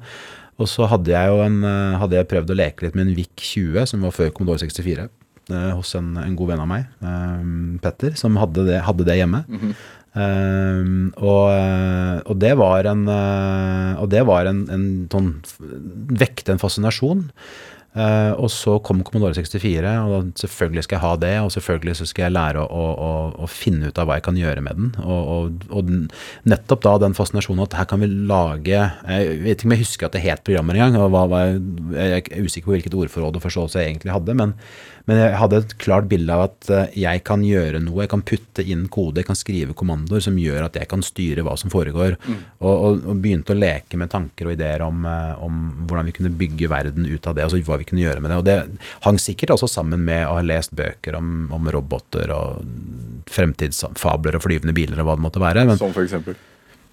og så hadde jeg en, eh, hadde jeg prøvd å leke litt med en VIC 20, som var før Commodore 64, eh, hos en, en god venn av meg, eh, Petter, som hadde det, hadde det hjemme. Mm og, Um, og det var en eh, Og det var en, en sånn Vekte en fascinasjon. Uh, og så kom Commodore 64, og da selvfølgelig skal jeg ha det. Og selvfølgelig så skal jeg lære å, å, å, finne ut av hva jeg kan gjøre med den. Og, og, og nettopp da den fascinasjonen at her kan vi lage Jeg vet ikke om jeg husker at det het programmer engang. og Jeg er usikker på hvilket ordforråd og forståelse jeg egentlig hadde. Men, men jeg hadde et klart bilde av at eh, jeg kan gjøre noe. Jeg kan putte inn kode, jeg kan skrive kommandoer som gjør at jeg kan styre hva som foregår. Og, og, og begynte å leke med tanker og ideer om, eh, om hvordan vi kunne bygge verden ut av det. altså hva vi kunne gjøre med det. Og det hang sikkert også sammen med å ha lest bøker om, om roboter og fremtidsfabler og flyvende biler og hva det måtte være. Men Som for eksempel.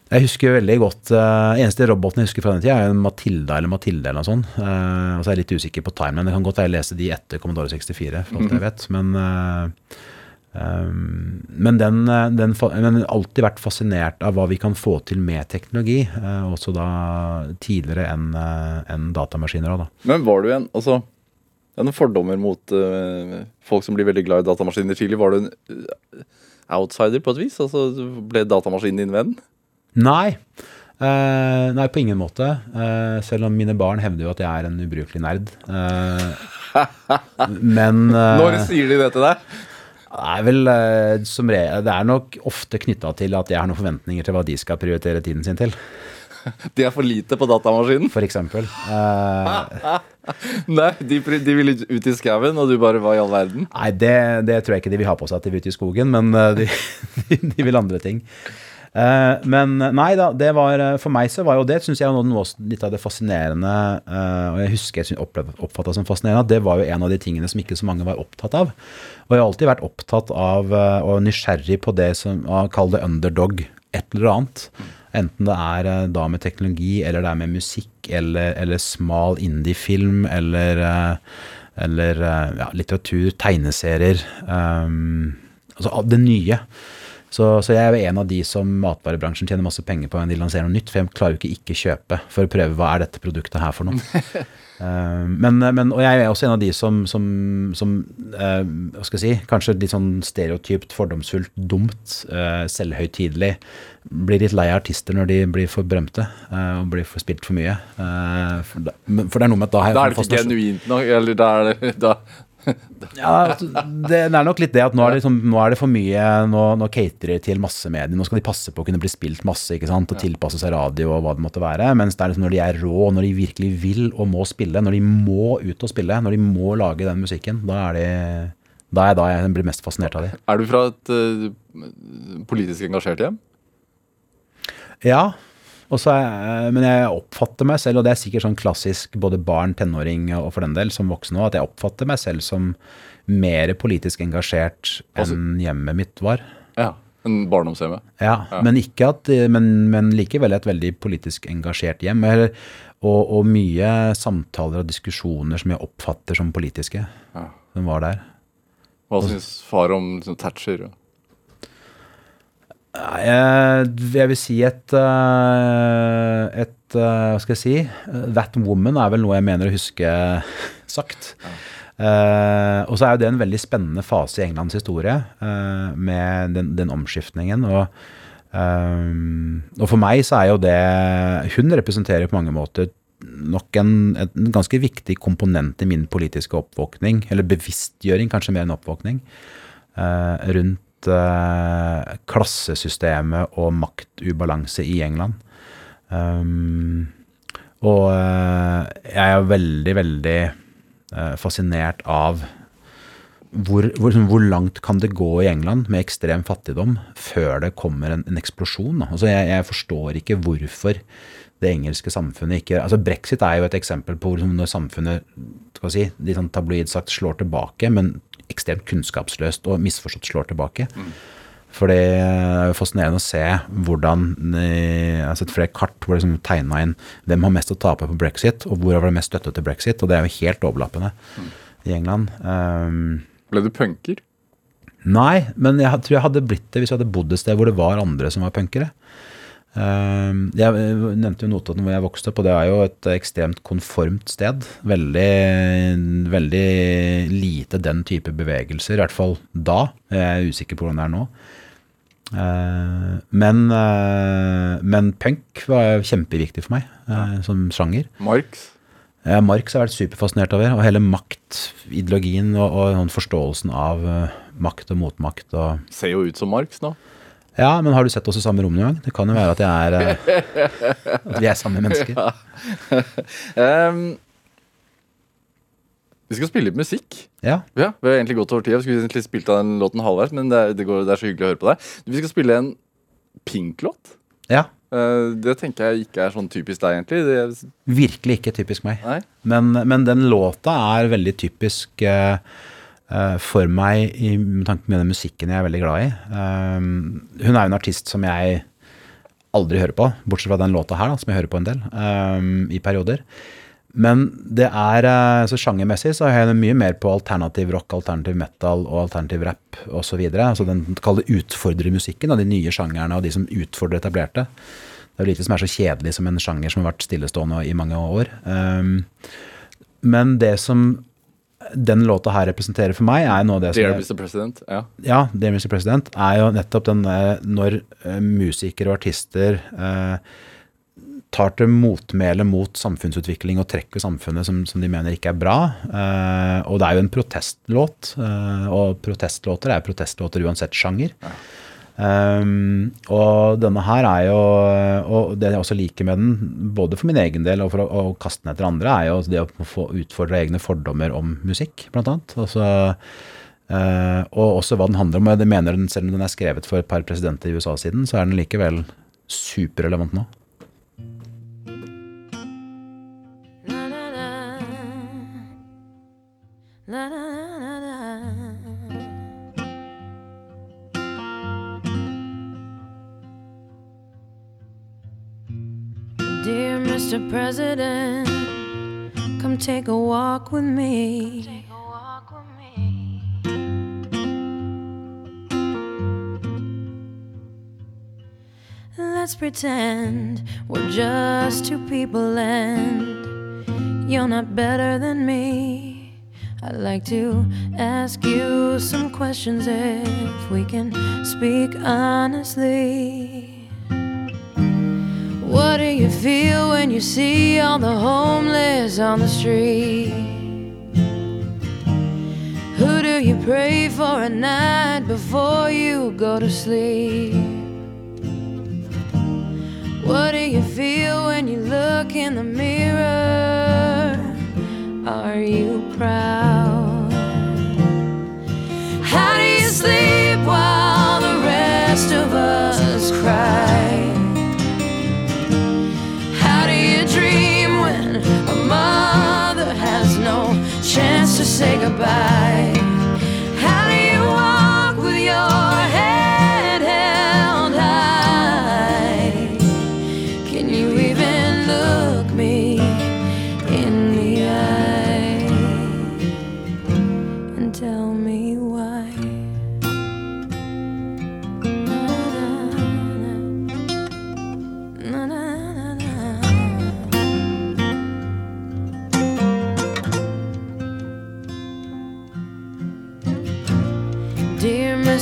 Jeg husker veldig godt uh, Eneste roboten jeg husker fra den tida, er en Matilda eller Matilde eller noe sånt. Uh, og så er jeg litt usikker på timeline. Det kan godt være jeg leser de etter Commodore 64, for alt jeg vet. Men, uh, um, men den, den men alltid vært fascinert av hva vi kan få til med teknologi. Uh, også da tidligere enn enn datamaskiner da. Men var du en Altså, det er noen fordommer mot folk som blir veldig glad i datamaskiner tidlig. Var du en outsider på et vis? Altså, Ble datamaskinen din venn? Nei. Uh, nei, på ingen måte. Uh, selv om mine barn hevder jo at jeg er en ubrukelig nerd. Uh, men Når sier de det til deg? Det er vel som re Det er nok ofte knytta til at jeg har noen forventninger til hva de skal prioritere tiden sin til, De er for lite på datamaskinen? for eksempel. Nei, de, de vil ut i skauen, og du bare Hva i all verden? nei, det, det tror jeg ikke de vil ha på seg at de vil ut i skogen, men de, de, de vil andre ting. Eh, men nei da, det var eh, for meg så var jo det syns jeg noe, litt av det fascinerende eh, Og jeg husker jeg oppfatta som fascinerende at det var jo en av de tingene som ikke så mange var opptatt av. Og jeg har alltid vært opptatt av eh, og nysgjerrig på det som Kall det underdog. Et eller annet. Enten det er eh, da med teknologi, eller det er med musikk, eller, eller smal indie-film, eller, eh, eller eh, ja, litteratur, tegneserier. Um, altså det nye. Så, så jeg er jo en av de som matvarebransjen tjener masse penger på når de lanserer noe nytt, for jeg klarer jo ikke ikke kjøpe for å prøve hva er dette produktet her for noe. Eh, men, men, og jeg er også en av de som, som, som eh, hva skal jeg si, kanskje litt sånn stereotypt, fordomsfullt, dumt, uh, selvhøytidelig, blir litt lei av artister når de blir for berømte eh, og blir for spilt for mye. Eh, for, for det er noe med at da har jeg Da er det ikke genuint nok, eller da er det da, ja, det, er nok litt det at nå er det, liksom, nå er det for mye Nå, nå caterer til massemedier. Nå skal de passe på å kunne bli spilt masse ikke sant? og tilpasse seg radio og hva det måtte være. Mens det er liksom når de er rå, når de virkelig vil og må spille, når de må ut og spille, når de må lage den musikken, da er de da er jeg da jeg blir mest fascinert av de. Er du fra et uh, politisk engasjert hjem? Ja, er, men jeg oppfatter meg selv, og det er sikkert sånn klassisk både barn, tenåring og for den del som voksen òg, at jeg oppfatter meg selv som mer politisk engasjert Altså- enn hjemmet mitt var. Ja. En barndomshjemme? Ja, Men, ikke at, men, men likevel et veldig politisk engasjert hjem. Eller, og, og mye samtaler og diskusjoner som jeg oppfatter som politiske, Ja. som var der. Hva syns far om liksom, Thatcher? Nei, Jeg, jeg vil si et, eh, et eh, Hva skal jeg si? That woman er vel noe jeg mener å huske sagt. Uh, og så er jo det en veldig spennende fase i Englands historie, uh, med den, den omskiftningen. Og, um, og for meg så er jo det Hun representerer på mange måter nok en, en ganske viktig komponent i min politiske oppvåkning, eller bevisstgjøring, kanskje mer enn oppvåkning, uh, rundt eh, klassesystemet og maktubalanse i England. Um, og eh, jeg er veldig, veldig eh, fascinert av hvor, hvor, liksom, hvor langt kan det gå i England med ekstrem fattigdom før det kommer en, en eksplosjon? Altså jeg, jeg, forstår ikke hvorfor det engelske samfunnet ikke altså Brexit er jo et eksempel på liksom, når samfunnet skal si, litt sånn tabloid sagt slår tilbake, men ekstremt kunnskapsløst og misforstått slår tilbake. Mm. For det er fascinerende å se hvordan Jeg har sett flere kart hvor det liksom tegna inn hvem har mest å tape på brexit, og hvor har det mest støtte til brexit. Og det er jo helt overlappende mm. i England. Um, Ble du punker? Nei, men jeg tror jeg hadde blitt det hvis jeg hadde bodd et sted hvor det var andre som var punkere. Um, jeg nevnte jo Notodden hvor jeg vokste opp, og det er jo et ekstremt konformt sted. Veldig, veldig lite den type bevegelser, i hvert fall da. Jeg er usikker på hvordan det er nå. Uh, men, uh, men punk var kjempeviktig for meg ja. som sjanger. Marx? Ja, Marx har vært superfascinert over. Og hele maktideologien og, og forståelsen av makt og motmakt. Og Ser jo ut som Marx nå. Ja, men har du sett oss i samme rom noen gang? Det kan jo være at, er, at vi er samme mennesker. Ja. um, vi skal spille litt musikk. Ja. ja. Vi har egentlig gått over tida. Vi skulle egentlig spilt av den låten halvveis, men det er, det, går, det er, så hyggelig å høre på deg. Vi skal spille en Pink-låt. Ja. Uh, det tenker jeg ikke er sånn typisk deg, egentlig. Det... Virkelig ikke typisk meg. Men, men, den låta er veldig typisk uh, for meg i, tanke på den musikken jeg er veldig glad i. hun er jo en artist som jeg aldri hører på, bortsett fra den låta her, da, som jeg hører på en del i perioder. Men det er, eh, så sjangermessig så har det mye mer på alternativ rock, alternativ metal og alternativ rap osv. Altså den kalde utfordrermusikken, de nye sjangerne og de som utfordrer etablerte. Det er jo lite som er så kjedelig som en sjanger som har vært stillestående i mange år. Men det som den låta her representerer for meg, er noe av det som Dear Mr. President, ja. Ja, Dear Mr. President er jo nettopp den når uh, musikere og artister eh, tar til motmæle mot samfunnsutvikling og trekker samfunnet som, som, de mener ikke er bra. Eh, og det er jo en protestlåt, eh, og protestlåter er protestlåter uansett sjanger. Ja. Um, og denne her er jo Og det jeg også liker med den, både for min egen del og for å, å kaste den etter andre, er jo det å få utfordre egne fordommer om musikk, blant annet. Altså, uh, og også hva den handler om. Jeg mener den, Selv om den er skrevet for et par presidenter i USA siden, så er den likevel superrelevant nå. Walk with me. Let's pretend we're just two people and you're not better than me. I'd like to ask you some questions if we can speak honestly. What do you feel when you see all the homeless on the street? You pray for a night before you go to sleep? What do you feel when you look in the mirror? Are you proud? How do you sleep while the rest of us cry? How do you dream when a mother has no chance to say goodbye.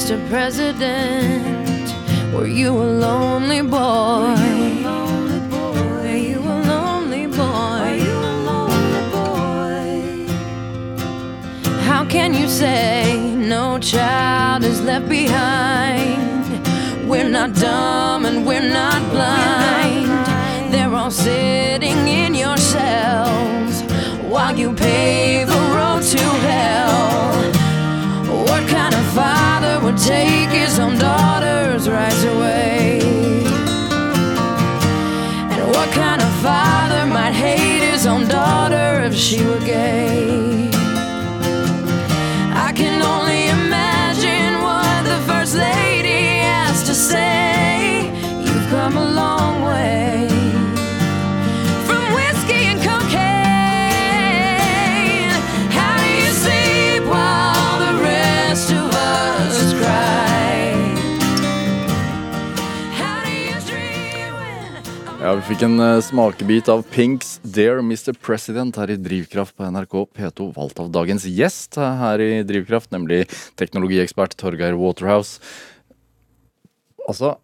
Mr. President, were you a lonely boy? Were you a lonely boy? Were you a lonely boy? You a lonely boy? How can you say no no child is left behind. We're not dumb and we're not blind. They're all sitting in your cells while you pave a road to hell. Take his own daughter's rights away? And what kind of father might hate his own daughter if she were gay? Fikk en eh, smakebit av Pinks Dear Mr. President her i Drivkraft på NRK P2, valgt av dagens gjest her i Drivkraft, nemlig teknologiekspert Torgeir Waterhouse. Altså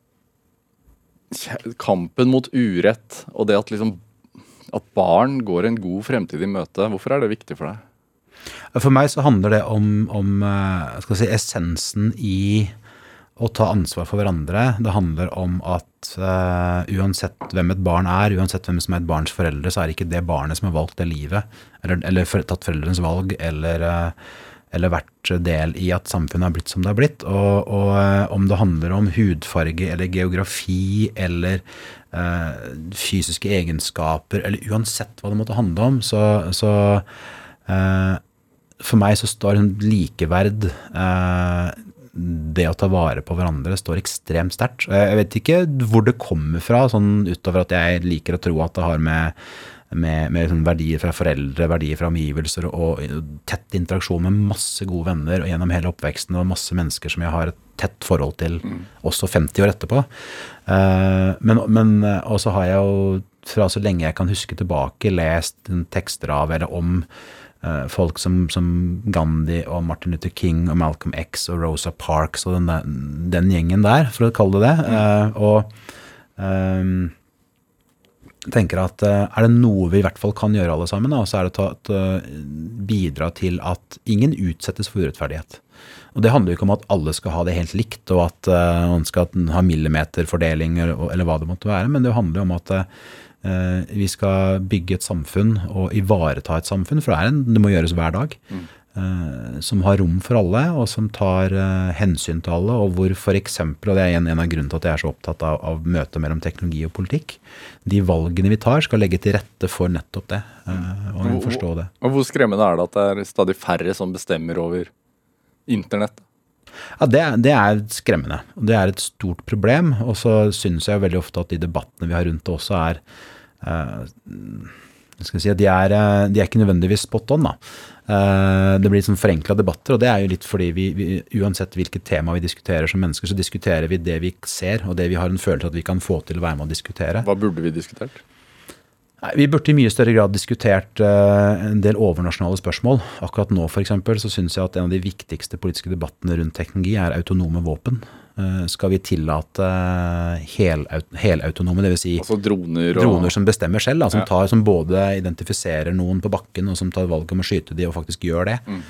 Kampen mot urett og det at liksom at barn går en god fremtid i møte, hvorfor er det viktig for deg? For meg så handler det om, om eh, si, essensen i å ta ansvar for hverandre. Det handler om at uh, uansett hvem et barn er, uansett hvem som er et barns foreldre, så er det ikke det barnet som har valgt det livet, eller, eller for, tatt foreldrenes valg, eller, eh, eller vært del i at samfunnet har blitt som det har blitt. Og, og uh, om det handler om hudfarge eller geografi eller uh, fysiske egenskaper, eller uansett hva det måtte handle om, så, så for meg så står en likeverd eh, Det å ta vare på hverandre står ekstremt sterkt. Jeg vet ikke hvor det kommer fra, sånn utover at jeg liker å tro at det har med, med, med sånn verdier fra foreldre, verdier fra omgivelser og, og tett interaksjon med masse gode venner og gjennom hele oppveksten og masse mennesker som jeg har et tett forhold til også 50 år etterpå. Eh, men, men også har jeg jo fra så lenge jeg kan huske tilbake lest tekster av eller om eh, folk som, som Gandhi og Martin Luther King og Malcolm X og Rosa Parks og den, der- den gjengen der, for å kalle det det. Eh, og um, tenker at eh, er det noe vi i hvert fall kan gjøre alle sammen, da, så er det å eh, bidra til at ingen utsettes for urettferdighet. Og Det handler jo ikke om at alle skal ha det helt likt, og at eh, man skal ha millimeterfordeling eller, hva det måtte være, men det handler jo om at eh, vi skal bygge et samfunn og ivareta et samfunn, for det, er en, det må gjøres hver dag. eh, som har rom for alle, og som tar eh, hensyn til alle, og hvor f.eks., og det er en, en av grunnene til at jeg er så opptatt av, av møtet mellom teknologi og politikk, de valgene vi tar, skal legge til rette for nettopp det, eh, og forstå det. Og Hvor skremmende er det at det er stadig færre som bestemmer over internett? Ja, det, det er skremmende. Det er et stort problem. Og så syns jeg veldig ofte at de debattene vi har rundt det også er uh, si de er, eh, de er ikke nødvendigvis spot on. da. Eh, det blir sånn forenkla debatter, og det er jo litt fordi vi, vi uansett hvilket tema vi diskuterer som mennesker, så diskuterer vi det vi ser, og det vi har en følelse at vi kan få til å være med å diskutere. Hva burde vi diskutert? Nei, Vi burde i mye større grad diskutert eh, en del overnasjonale spørsmål. Akkurat nå for eksempel, så syns jeg at en av de viktigste politiske debattene rundt teknologi er autonome våpen. Eh, skal vi tillate eh, helaut- helautonome, dvs. Si Altså droner og droner som bestemmer selv, da, som, tar, som både identifiserer noen på bakken og som tar valg om å skyte de og faktisk gjør det. Mm.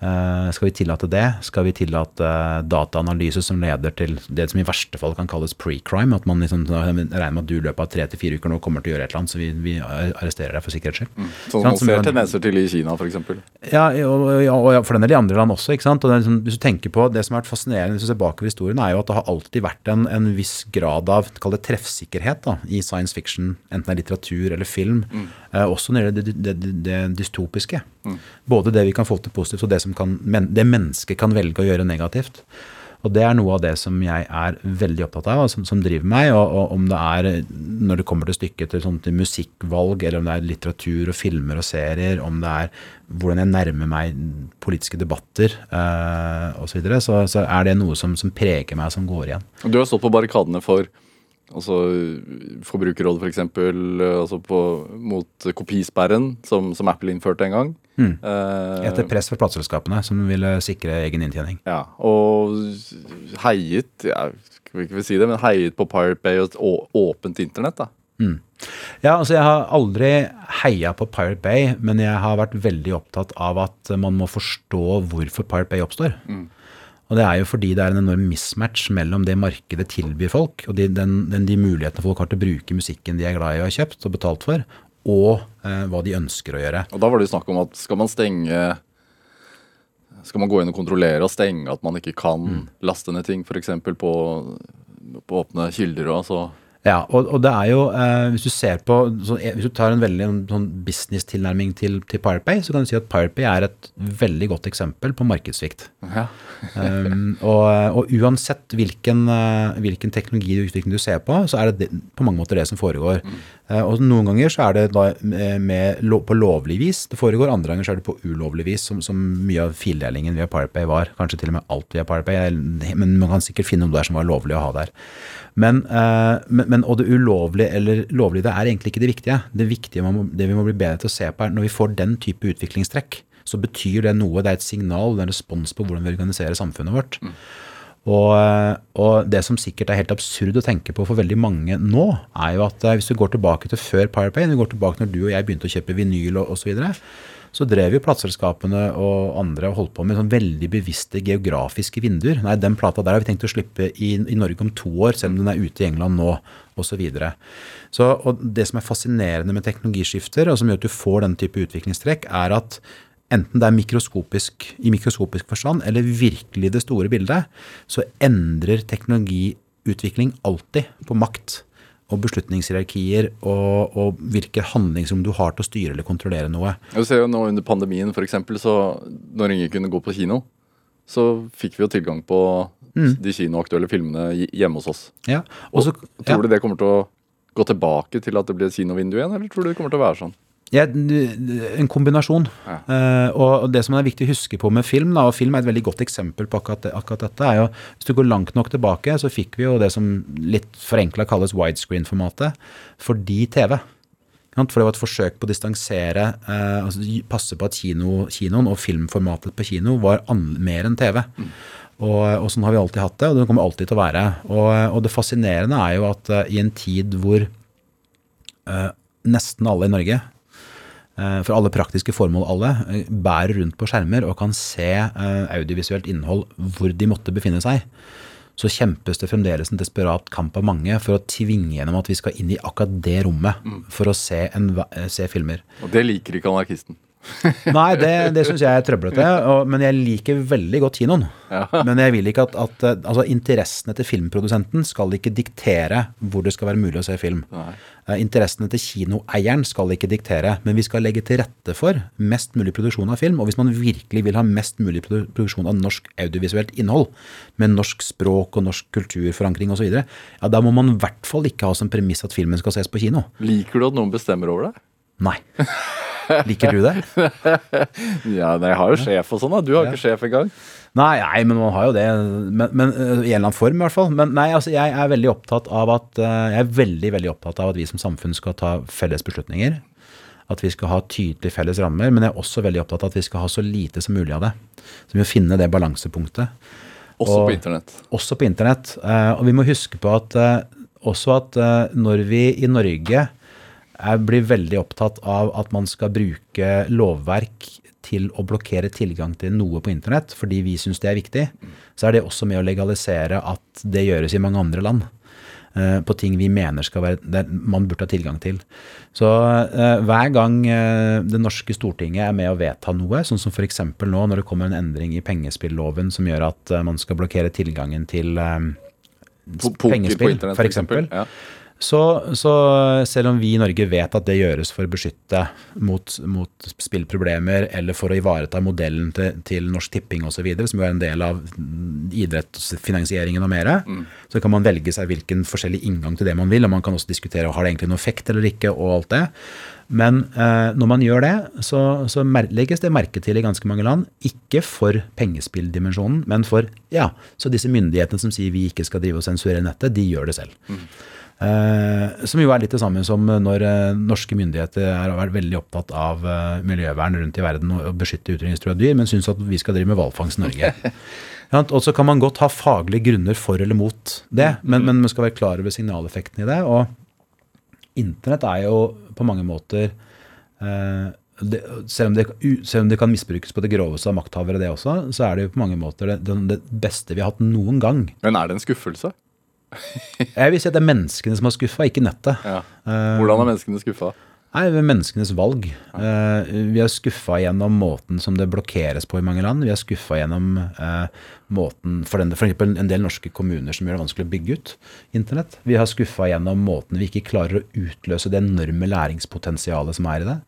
Eh, skal vi tillate det? Skal vi tillate eh, dataanalyse som leder til det som i verste fall kan kalles pre-crime? At man liksom regner med at du i løpet av tre til fire uker nå kommer til å gjøre et eller annet, så vi, vi arresterer deg for sikkerhets skyld. Sånn som man ser tendenser til i Kina, f.eks. Ja, og, og, og for den del i andre land også. ikke sant? Og det liksom, hvis du tenker på Det som har vært fascinerende hvis du ser bakover historien, er jo at det har alltid vært en, en viss grad av kall det treffsikkerhet da, i science fiction, enten det er litteratur eller film. Eh, også når det gjelder det, det, det dystopiske. Både det vi kan få til positivt, og det, som kan, det mennesket kan velge å gjøre negativt. Og det er noe av det som jeg er veldig opptatt av, og som, som driver meg. Og, og om det er, når det kommer til stykket, til, sånn, til musikkvalg, eller om det er litteratur og filmer og serier, om det er hvordan jeg nærmer meg politiske debatter eh, osv., så, så så er det noe som, som preger meg, som går igjen. Du har stått på barrikadene for altså, Forbrukerrådet, f.eks., altså på, mot kopisperren som, som Apple innførte en gang. Eh, Etter press fra plateselskapene, som ville sikre egen inntjening. ja, og heiet jeg skal ikke si det, men heiet på Pirate Bay og et åpent internett. da. Ja, altså Jeg har aldri heia på Pirate Bay, men jeg har vært veldig opptatt av at man må forstå hvorfor Pirate Bay oppstår. Og det er jo fordi det er en enorm mismatch mellom det markedet tilbyr folk, og de, den, den, de mulighetene folk har til å bruke musikken de er glad i og har kjøpt og betalt for, og eh, hva de ønsker å gjøre. Og da var det jo snakk om at skal man stenge Skal man gå inn og kontrollere og stenge at man ikke kan Mm. laste ned ting, f.eks. På, på åpne kilder og så Ja, og, og det er jo, eh, hvis du ser på, så, eh, hvis du tar en veldig sånn business-tilnærming til, til Pirate så kan du si at Pirate er et veldig godt eksempel på markedssvikt. ja. Um, og, og uansett hvilken, eh, hvilken teknologi og utvikling du ser på, så er det, det på mange måter det som foregår. Eh, og noen ganger så er det da med, med, på lovlig vis det foregår, andre ganger så er det på ulovlig vis, som, som mye av fildelingen via Pirate var. Kanskje til og med alt via Pirate men man kan sikkert finne noe der som var lovlig å ha der. Men, eh, men, men og det ulovlige eller lovlige, det er egentlig ikke det viktige. Det viktige man må, det vi må bli bedre til å se på, er når vi får den type utviklingstrekk, så betyr det noe. Det er et signal, det er en respons på hvordan vi organiserer samfunnet vårt. Og, eh, og det som sikkert er helt absurd å tenke på for veldig mange nå, er jo at eh, hvis du går tilbake til før Pirate Bay, når vi går tilbake når du og jeg begynte å kjøpe vinyl og osv., så, videre, så drev jo plateselskapene og andre og holdt på med sånn veldig bevisste geografiske vinduer. Nei, den plata der har vi tenkt å slippe i, i Norge om to år, selv om den er ute i England nå, osv. Så, videre. så det som er fascinerende med teknologiskifter, og som gjør at du får den type utviklingstrekk, er at enten det er mikroskopisk, i mikroskopisk forstand eller virkelig det store bildet, så endrer teknologiutvikling alltid på makt og beslutningshierarkier og, og hvilke handlingsrom du har til å styre eller kontrollere noe. Du ser jo nå under pandemien, eksempel, så når ingen kunne gå på kino, så fikk vi jo tilgang på Mm. de kinoaktuelle filmene hjemme hos oss. Ja, og Tror ja. Du det kommer til å gå tilbake til at det blir et kinovindu igjen, eller tror du det kommer til å være sånn? Ja, en kombinasjon. Ja. Uh, og det som er viktig å huske på med film, da, og film er et veldig godt eksempel på akkurat, akkurat dette, er jo hvis du går langt nok tilbake, så fikk vi jo det som litt forenkla kalles widescreen-formatet, fordi TV. For det var et forsøk på å distansere, eh, altså passe på at kino, kinoen og filmformatet på kino var mer enn TV. Og, og sånn har vi alltid hatt det, og det kommer alltid til å være. Og, og det fascinerende er jo at uh, i en tid hvor uh, nesten alle i Norge for alle praktiske formål alle, eh, bærer rundt på skjermer og kan se eh, audiovisuelt innhold hvor de måtte befinne seg, så kjempes det fremdeles en desperat kamp av mange for å tvinge gjennom at vi skal inn i akkurat det rommet for å se, en, eh, se filmer. Og det liker ikke anarkisten. Nei, det, det syns jeg er trøblete, men jeg liker veldig godt kinoen. Men jeg vil ikke at, at eh, altså, interessene til filmprodusenten skal ikke diktere hvor det skal være mulig å se film. Nei. Eh, Interessene til kinoeieren skal ikke diktere, men vi skal legge til rette for mest mulig produksjon av film. Og hvis man virkelig vil ha mest mulig produksjon av norsk audiovisuelt innhold, med norsk språk og norsk kulturforankring osv., ja, da må man i hvert fall ikke ha som premiss at filmen skal ses på kino. Liker du at noen bestemmer over deg? Nei. Liker du det? Ja, nei, jeg har jo sjef og sånn, da. Du har ja. ikke sjef engang. Nei, nei, men man har jo det. Men, men øh, I en eller annen form, i hvert fall. Men nei, altså, jeg er veldig opptatt av at øh, jeg er veldig, veldig opptatt av at vi som samfunn skal ta felles beslutninger. At vi skal ha tydelige felles rammer. Men jeg er også veldig opptatt av at vi skal ha så lite som mulig av det. Så vi må finne det balansepunktet. Også Og- på internett. Også på internett. Eh, Og vi må huske på at eh, også at eh, når vi i Norge er, blir veldig opptatt av at man skal bruke lovverk til å blokkere tilgang til noe på internett fordi vi syns det er viktig, så er det også med å legalisere at det gjøres i mange andre land. eh, På ting vi mener skal være, man burde ha tilgang til. Så eh, hver gang eh, det norske Stortinget er med å vedta noe, sånn som f.eks. nå når det kommer en endring i pengespilloven som gjør at man skal blokkere tilgangen til pengespill, f.eks. Så, så selv om vi i Norge vet at det gjøres for å beskytte mot, mot spillproblemer, eller for å ivareta modellen til, til Norsk Tipping osv., som jo er en del av mm, idrettsfinansieringen og mer, så kan man velge seg hvilken forskjellig inngang til det man vil, og man kan også diskutere har det egentlig noe effekt eller ikke, og alt det. Men eh, når man gjør det, så, så legges det merke til i ganske mange land, ikke for pengespilldimensjonen, men for ja, så disse myndighetene som sier vi ikke skal drive og sensurere nettet, de gjør det selv. Eh, som jo er litt det samme som når eh, norske myndigheter er, har vært veldig opptatt av eh, miljøvern rundt i verden og, og beskytte utrydningstruede dyr, men syns at vi skal drive med hvalfangst i Norge. Og så kan man godt ha faglige grunner for eller mot det, men, men man skal være klar over signaleffekten i det. Og internett er jo på mange måter eh, det, selv, om det, selv om det kan misbrukes på det groveste av makthavere, det også, så er det jo på mange måter det, det beste vi har hatt noen gang. Men er det en skuffelse? Jeg vil si at det er menneskene som har skuffa, ikke nettet. Ja. Eh, Hvordan er menneskene skuffa? Nei, ved menneskenes valg. Eh, vi er skuffa gjennom måten som det blokkeres på i mange land. Vi er skuffa gjennom eh, måten for, den, for eksempel en del norske kommuner som gjør det vanskelig å bygge ut internett. Vi har skuffa gjennom måten vi ikke klarer å utløse det enorme læringspotensialet som er i det.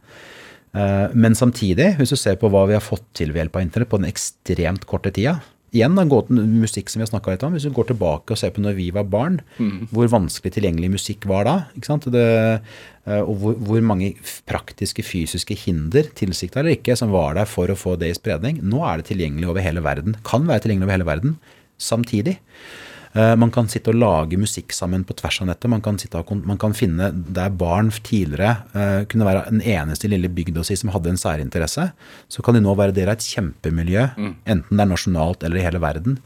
Eh, men samtidig, hvis du ser på hva vi har fått til ved hjelp av internett på den ekstremt korte tida Igjen da, gå til musikk som vi har snakka litt om. Hvis du går tilbake og ser på når vi var barn, hvor vanskelig tilgjengelig musikk var da. ikke sant? Det, eh, og hvor, hvor mange praktiske, fysiske hinder, tilsikta eller ikke, som var der for å få det i spredning. Nå er det tilgjengelig over hele verden. Kan være tilgjengelig over hele verden samtidig. Eh, Man kan sitte og lage musikk sammen på tvers av nettet. Man kan, sitte og, man kan finne der barn tidligere eh, kunne være den eneste lille bygda si som hadde en særinteresse, så kan de nå være del av et kjempemiljø, enten det er nasjonalt eller i hele verden,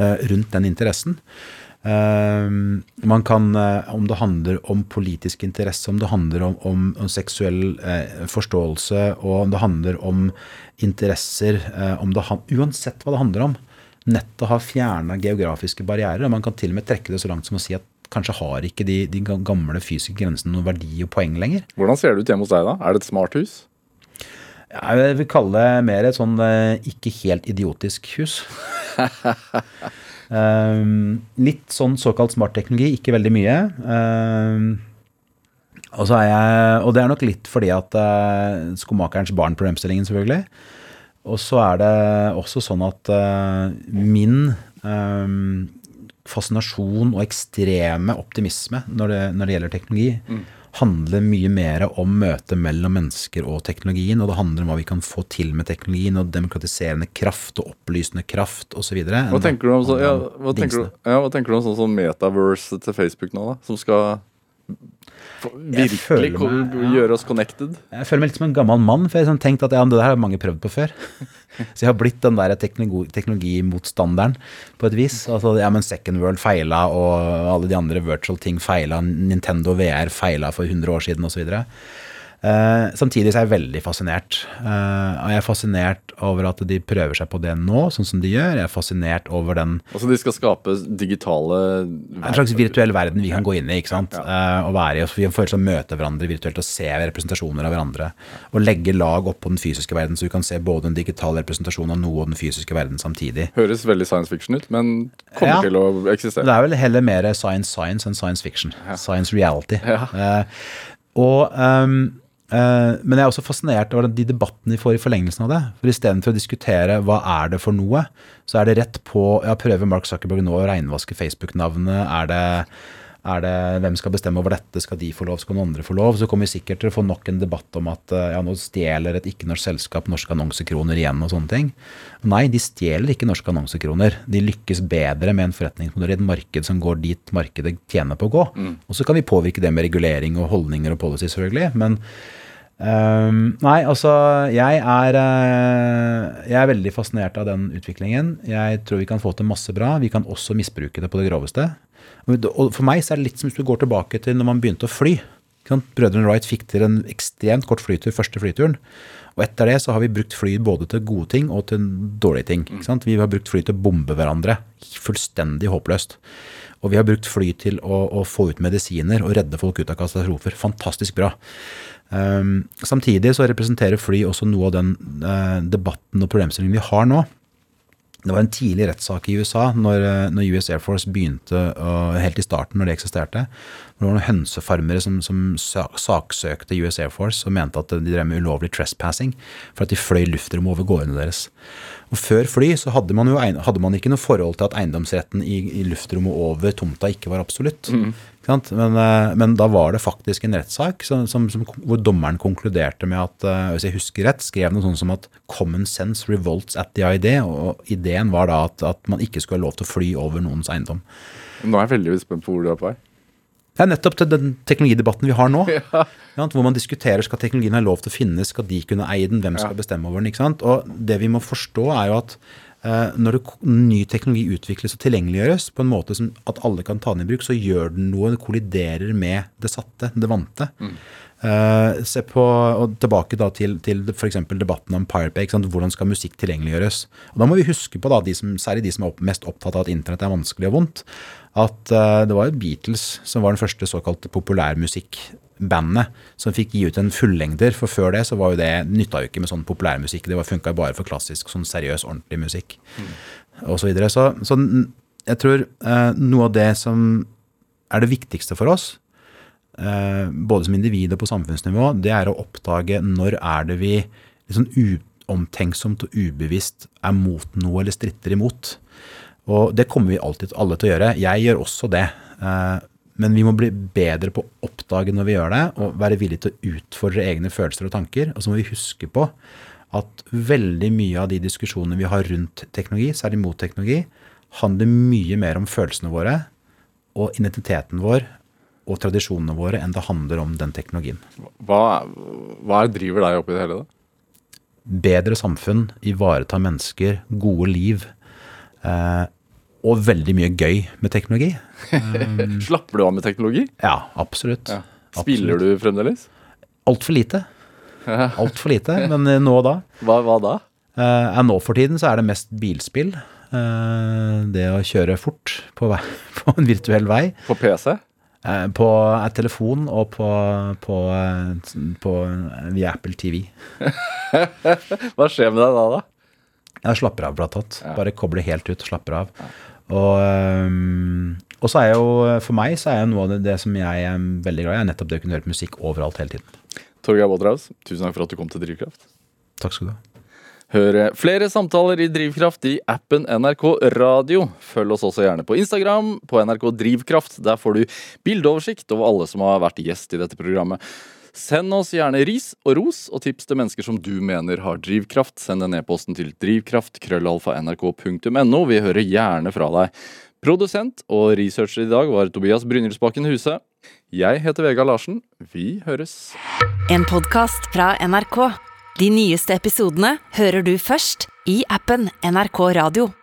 eh, rundt den interessen. Uh, man kan, uh, om det handler om politisk interesse, om det handler om, om, om seksuell uh, forståelse, og om det handler om interesser, om det, uansett hva det handler om, nettet har fjerna geografiske barrierer, og man kan til og med trekke det så langt som å si at kanskje har ikke de, de gamle fysiske grensene noen verdi og poeng lenger. Hvordan ser det ut hjemme hos deg, da? Er det et smart hus? Jeg vil kalle det mer et sånn eh, ikke helt idiotisk hus. Um, litt sånn såkalt smart teknologi, ikke veldig mye. Um, og, så er jeg, og det er nok litt fordi at uh, skomakerens barn-problemstillingen, selvfølgelig. Og så er det også sånn at uh, min um, fascinasjon og ekstreme optimisme når det, når det gjelder teknologi, handler mye mer om møtet mellom mennesker og teknologien, og det handler om hva vi kan få til med teknologien, og demokratiserende kraft og opplysende kraft osv. Hva tenker du om, så, ja, hva tenker du, ja, hva tenker du om sånn som metaverse til Facebook nå, da? Som skal virkelig meg- ja. gjøre oss connected? Jeg føler meg litt som en gammel mann, for jeg har tenkt at ja, det her har mange prøvd på før. Så jeg har blitt den der teknologimotstanderen på et vis. Altså, ja, men Second World feila, og alle de andre virtual ting feila. Nintendo VR feila for 100 år siden, osv. Uh, samtidig så er jeg veldig fascinert. Eh, og jeg er fascinert over at de prøver seg på det nå, sånn som de gjør. Jeg er fascinert over den Altså De skal skape digitale en slags virtuell verden vi kan gå inn i ikke sant? Eh, og være i, og vi får følelsen av å møte hverandre virtuelt og se representasjoner av hverandre. Og legge lag oppå den fysiske verden, så du kan se både en digital representasjon av noe og den fysiske verden samtidig. Høres veldig science fiction ut, men kommer Ja. til å Det er vel heller mer science science enn science fiction. Science reality. Ja. Eh, og, eh, men jeg er også fascinert over de debattene vi får i forlengelsen av det. For istedenfor å diskutere hva er det for noe, så er det rett på ja, prøver Mark Zuckerberg nå å reinvaske Facebook-navnet? Er det, er det hvem skal bestemme over dette? Skal de få lov, skal noen andre få lov? Så kommer vi sikkert til å få nok en debatt om at eh, ja, nå stjeler et ikke-norsk selskap norske annonsekroner igjen og sånne ting. Nei, de stjeler ikke norske annonsekroner. De lykkes bedre med en forretningsmodell i et marked som går dit markedet tjener på å gå. Og så kan vi påvirke det med regulering og holdninger og policy, selvfølgelig. Men Ehm, nei, altså jeg er, eh, jeg er veldig fascinert av den utviklingen. Jeg tror vi kan få til masse bra. Vi kan også misbruke det på det groveste. Og for meg så er det litt som hvis du går tilbake til når man begynte å fly. Brødrene Wright fikk til en ekstremt kort flytur første flyturen. Og etter det så har vi brukt fly både til gode ting og til dårlige ting. Ikke sant? Vi har brukt fly til å bombe hverandre. Fullstendig håpløst. Og vi har brukt fly til å, å få ut medisiner og redde folk ut av katastrofer. Fantastisk bra. Um, samtidig så representerer fly også noe av den eh, debatten og problemstillingen vi har nå. Det var en tidlig rettssak i USA når, eh, når US Air Force begynte, helt i starten når det eksisterte. Det var noen hønsefarmere som, som saksøkte US Air Force og mente at de drev med ulovlig trespassing for at de fløy luftrommet over gårdene deres. Og Før fly så hadde man jo hadde man ikke noe forhold til at eiendomsretten i, i luftrommet over tomta ikke var absolutt. Sant? Men, eh, men da var det faktisk en rettssak som, som, som, hvor dommeren konkluderte med at, eh, hvis jeg husker rett, skrev noe sånt som at 'common sense revolts at the idea'. Og ideen var da at, at man ikke skulle ha lov til å fly over noens eiendom. Nå er jeg veldig spent på hvor du er på vei. Det er nettopp til den teknologidebatten vi har nå. Ja. Hvor man diskuterer skal teknologien ha lov til å finnes, skal de kunne eie den, hvem skal bestemme over den. ikke sant? Og det vi må forstå, er jo at når det, ny teknologi utvikles og tilgjengeliggjøres på en måte som at alle kan ta den i bruk, så gjør den noe, det kolliderer med det satte, det vante. Eh, se på, og Tilbake da til, til f.eks. debatten om Pirate Bay. Hvordan skal musikk tilgjengeliggjøres? Og Da må vi huske på, da, de som, særlig de som er opp, mest opptatt av at internett er vanskelig og vondt, at uh, det var jo Beatles som var den første såkalte populærmusikkbandet som fikk gi ut en fullengder. For før det så var jo det, nytta jo ikke med sånn populærmusikk. Det funka bare for klassisk, sånn seriøs, ordentlig musikk. Og så videre. Så, så jeg tror eh, noe av det som er det viktigste for oss, eh, både som individ og på samfunnsnivå, det er å oppdage når er det vi liksom uomtenksomt og ubevisst er mot noe eller stritter imot. Og det kommer vi alltid alle til å gjøre. Jeg gjør også det. Eh, Men vi må bli bedre på å oppdage når vi gjør det, og være villige til å utfordre egne følelser og tanker. Og så må vi huske på at veldig mye av de diskusjonene vi har rundt teknologi, særlig mot teknologi, handler mye mer om følelsene våre og identiteten vår og tradisjonene våre enn det handler om den teknologien. Hva, hva er driver deg opp i det hele, da? Bedre samfunn, ivareta mennesker, gode liv. Eh, og veldig mye gøy med teknologi. Slapper du av med teknologi? Ja, absolutt. Ja. Spiller du fremdeles? Altfor lite. Altfor lite, men eh, nå og da. Hva, hva da? Uh, nå for tiden så er det mest bilspill. Uh, det å kjøre fort på, vei, på en virtuell vei. På PC? Uh, på telefon og på, på, på via Apple TV. Hva skjer med deg da, da? Jeg slapper av, blant annet. Bare kobler helt ut og slapper av. Og, øhm, og så er jo, for meg så er noe av det, det som jeg er veldig glad i, er nettopp det å kunne høre på musikk overalt hele tiden. Torgeir Båthaus, tusen takk for at du kom til Drivkraft. Takk skal du ha. Hør flere samtaler i Drivkraft i appen NRK Radio. Følg oss også gjerne på Instagram, på NRK Drivkraft. Der får du bildeoversikt over alle som har vært gjest i dette programmet. Send oss gjerne ris og ros og tips til mennesker som du mener har drivkraft. Send en e-posten til drivkraft.krøllalfa.nrk.no. Vi hører gjerne fra deg. Produsent og researcher i dag var Tobias Brynildsbakken Huse. Jeg heter Vegard Larsen. Vi høres. En podkast fra NRK. De nyeste episodene hører du først i appen NRK Radio.